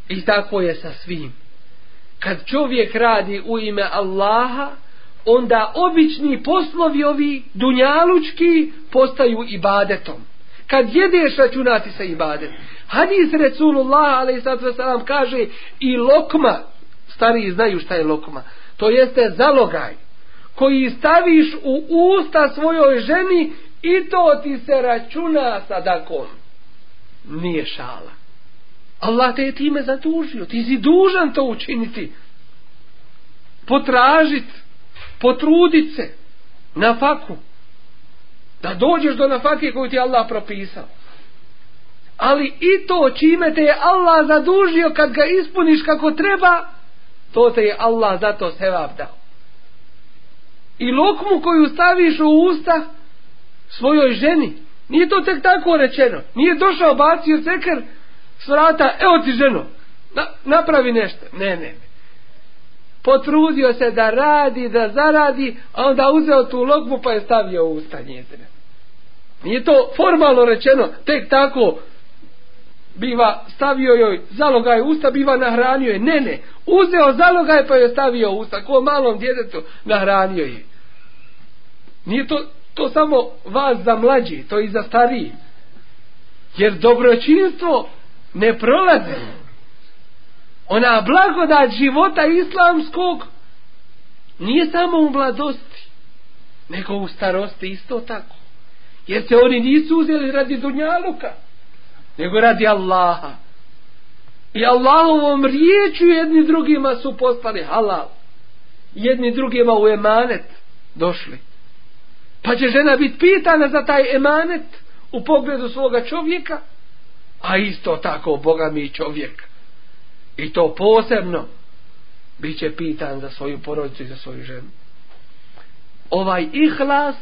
I tako je sa svim. Kad čovjek radi u ime Allaha, onda obični poslovi ovi dunjalučki postaju ibadetom. Kad jedeš računati sa ibadet. Hadis Resulullah a.s. kaže i lokma, stari znaju šta je lokma, to jeste zalogaj koji staviš u usta svojoj ženi i to ti se računa sadakom. Nije šala. Allah te je time zadužio. Ti si dužan to učiniti. Potražit. Potrudit se. Na faku. Da dođeš do nafake koju ti Allah propisao. Ali i to čime te je Allah zadužio kad ga ispuniš kako treba, to te je Allah zato sevap dao i lokmu koju staviš u usta svojoj ženi. Nije to tek tako rečeno. Nije došao, bacio ceker s vrata, evo ti ženo, na, napravi nešto. Ne, ne, ne. Potrudio se da radi, da zaradi, a onda uzeo tu lokmu pa je stavio u usta njezine. Nije to formalno rečeno, tek tako biva stavio joj zalogaj u usta, biva nahranio je. Ne, ne, uzeo zalogaj pa je stavio u usta, ko malom djedetu nahranio je. Nije to, to samo vas za mlađi, to i za stariji. Jer dobročinstvo ne prolazi. Ona blagodat života islamskog nije samo u mladosti, nego u starosti isto tako. Jer se oni nisu uzeli radi dunjaluka, nego radi Allaha. I Allahovom riječu jedni drugima su postali halal. Jedni drugima u emanet došli pa će žena biti pitana za taj emanet u pogledu svoga čovjeka a isto tako Boga mi čovjek i to posebno bit će pitan za svoju porodicu i za svoju ženu ovaj ihlas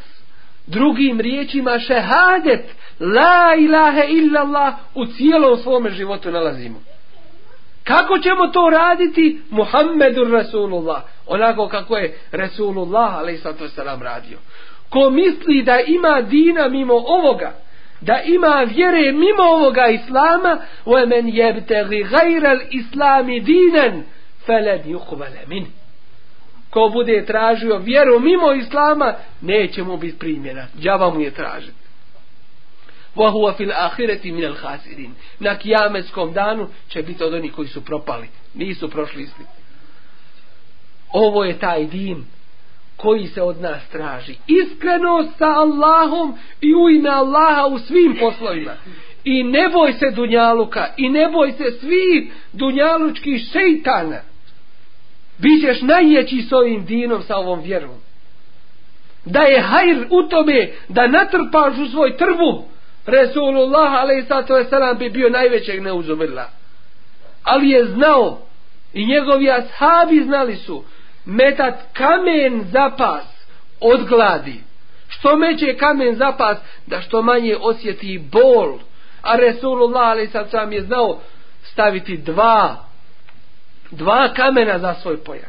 drugim riječima šehadet la ilahe illallah u cijelom svome životu nalazimo kako ćemo to raditi Muhammedur Rasulullah onako kako je Rasulullah alaih sallatu radio ko misli da ima dina mimo ovoga, da ima vjere mimo ovoga islama, wa men yabtaghi ghayra al-islami dinan falan yuqbala min. Ko bude tražio vjeru mimo islama, neće mu biti primjena. Džava mu je tražen. Wa huwa fil akhirati min al-khasirin. Na kıyametskom danu će biti od onih koji su propali, nisu prošli isti. Ovo je taj din koji se od nas traži. Iskrenost sa Allahom i u ime Allaha u svim poslovima. I ne boj se dunjaluka i ne boj se svih dunjalučkih šeitana. Bićeš najjeći s ovim dinom, sa ovom vjerom. Da je hajr u tome da natrpaš u svoj trbu, Resulullah a.s. bi bio najvećeg neuzumrla. Ali je znao i njegovi ashabi znali su metat kamen zapas od gladi. Što meće kamen zapas da što manje osjeti bol. A Resulullah ali sad sam je znao staviti dva dva kamena za svoj pojas.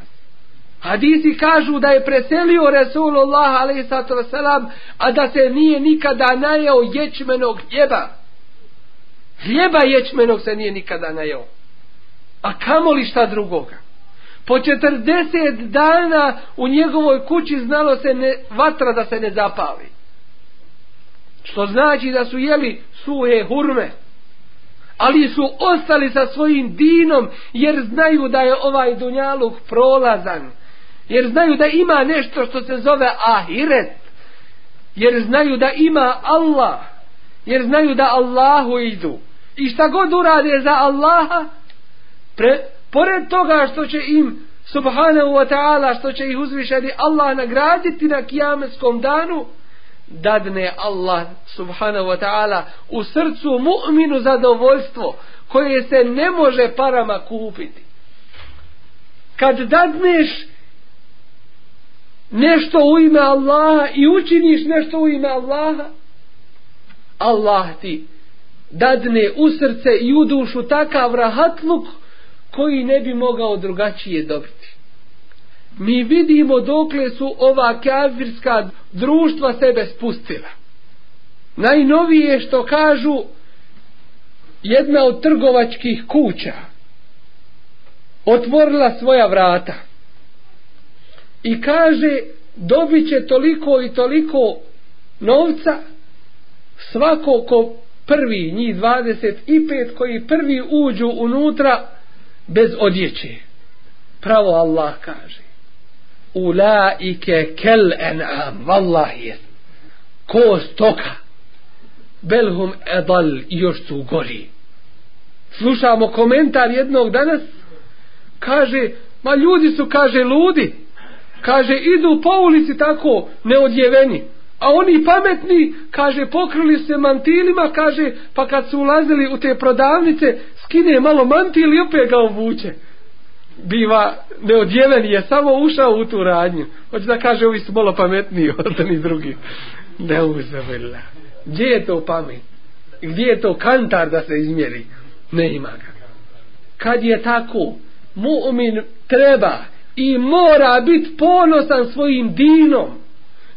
Hadisi kažu da je preselio Resulullah ali sad sam a da se nije nikada najao ječmenog hljeba. Hljeba ječmenog se nije nikada najao. A kamoli šta drugoga? Po 40 dana u njegovoj kući znalo se ne, vatra da se ne zapali. Što znači da su jeli suhe hurme. Ali su ostali sa svojim dinom jer znaju da je ovaj dunjaluk prolazan. Jer znaju da ima nešto što se zove ahiret. Jer znaju da ima Allah. Jer znaju da Allahu idu. I šta god urade za Allaha, pre, pored toga što će im subhanahu wa ta'ala što će ih uzvišeni Allah nagraditi na kijametskom danu dadne Allah subhanahu wa ta'ala u srcu mu'minu zadovoljstvo koje se ne može parama kupiti kad dadneš nešto u ime Allaha i učiniš nešto u ime Allaha Allah ti dadne u srce i u dušu takav rahatluk koji ne bi mogao drugačije dobiti. Mi vidimo dokle su ova kafirska društva sebe spustila. Najnovije što kažu jedna od trgovačkih kuća otvorila svoja vrata i kaže dobit će toliko i toliko novca svako ko prvi njih 25 koji prvi uđu unutra bez odjeće. Pravo Allah kaže. Ulaike kel en vallah je. Ko stoka. Belhum edal još su gori. Slušamo komentar jednog danas. Kaže, ma ljudi su, kaže, ludi. Kaže, idu po ulici tako neodjeveni. A oni pametni, kaže, pokrili se mantilima, kaže, pa kad su ulazili u te prodavnice, skine malo mantil i opet ga obuče biva neodjeven je samo ušao u tu radnju hoće da kaže ovi su malo pametniji od ni drugi ne uzavila gdje je to pamet gdje je to kantar da se izmjeri ne ima ga kad je tako mu'min treba i mora biti ponosan svojim dinom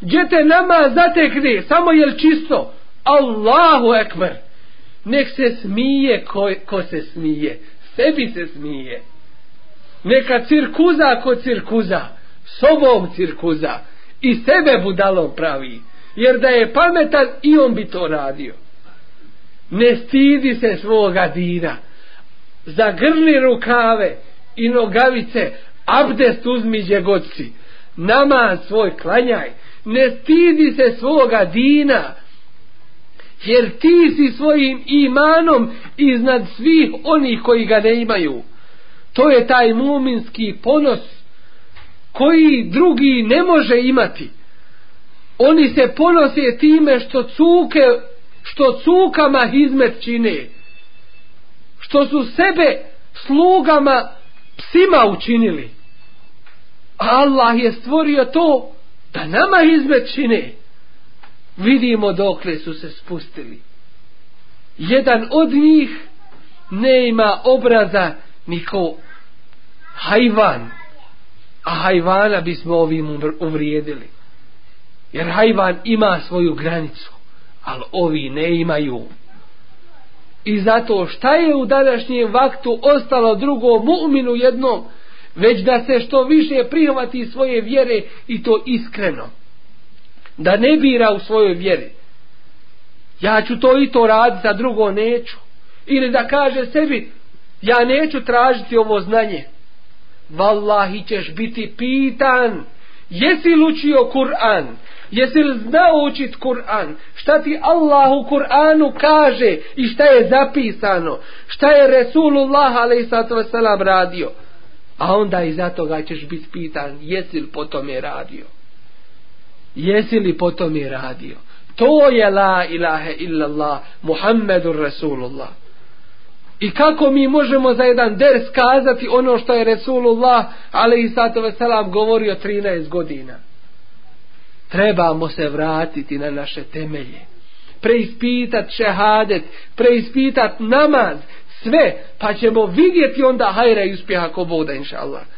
gdje te nama zatekne samo je čisto Allahu ekber Nek se smije ko, ko se smije. Sebi se smije. Neka cirkuza ko cirkuza. Sobom cirkuza. I sebe budalom pravi. Jer da je pametan i on bi to radio. Ne stidi se svoga dina. Zagrli rukave i nogavice. Abdest uzmi djegoci. Nama svoj klanjaj. Ne stidi se svoga dina. Ne stidi se svoga dina jer ti si svojim imanom iznad svih onih koji ga ne imaju. To je taj muminski ponos koji drugi ne može imati. Oni se ponose time što cuke, što cukama hizmet čine, što su sebe slugama psima učinili. Allah je stvorio to da nama hizmet čine. čine vidimo dokle su se spustili. Jedan od njih ne ima obraza niko hajvan, a hajvana bismo ovim uvrijedili. Jer hajvan ima svoju granicu, ali ovi ne imaju. I zato šta je u današnjem vaktu ostalo drugo mu'minu jednom, već da se što više prihvati svoje vjere i to iskreno da ne bira u svojoj vjeri. Ja ću to i to raditi, a drugo neću. Ili da kaže sebi, ja neću tražiti ovo znanje. Wallahi ćeš biti pitan, jesi lučio Kur'an, jesi li znao učit Kur'an, šta ti Allah u Kur'anu kaže i šta je zapisano, šta je Resulullah a.s. radio. A onda iza toga ćeš biti pitan, jesi li po tome radio jesi li potom i radio. To je la ilahe illallah, Muhammedur Rasulullah. I kako mi možemo za jedan ders kazati ono što je Resulullah, ali i sato veselam, govorio 13 godina. Trebamo se vratiti na naše temelje. Preispitat šehadet, preispitat namaz, sve, pa ćemo vidjeti onda hajra i uspjeha ko voda, inša Allah.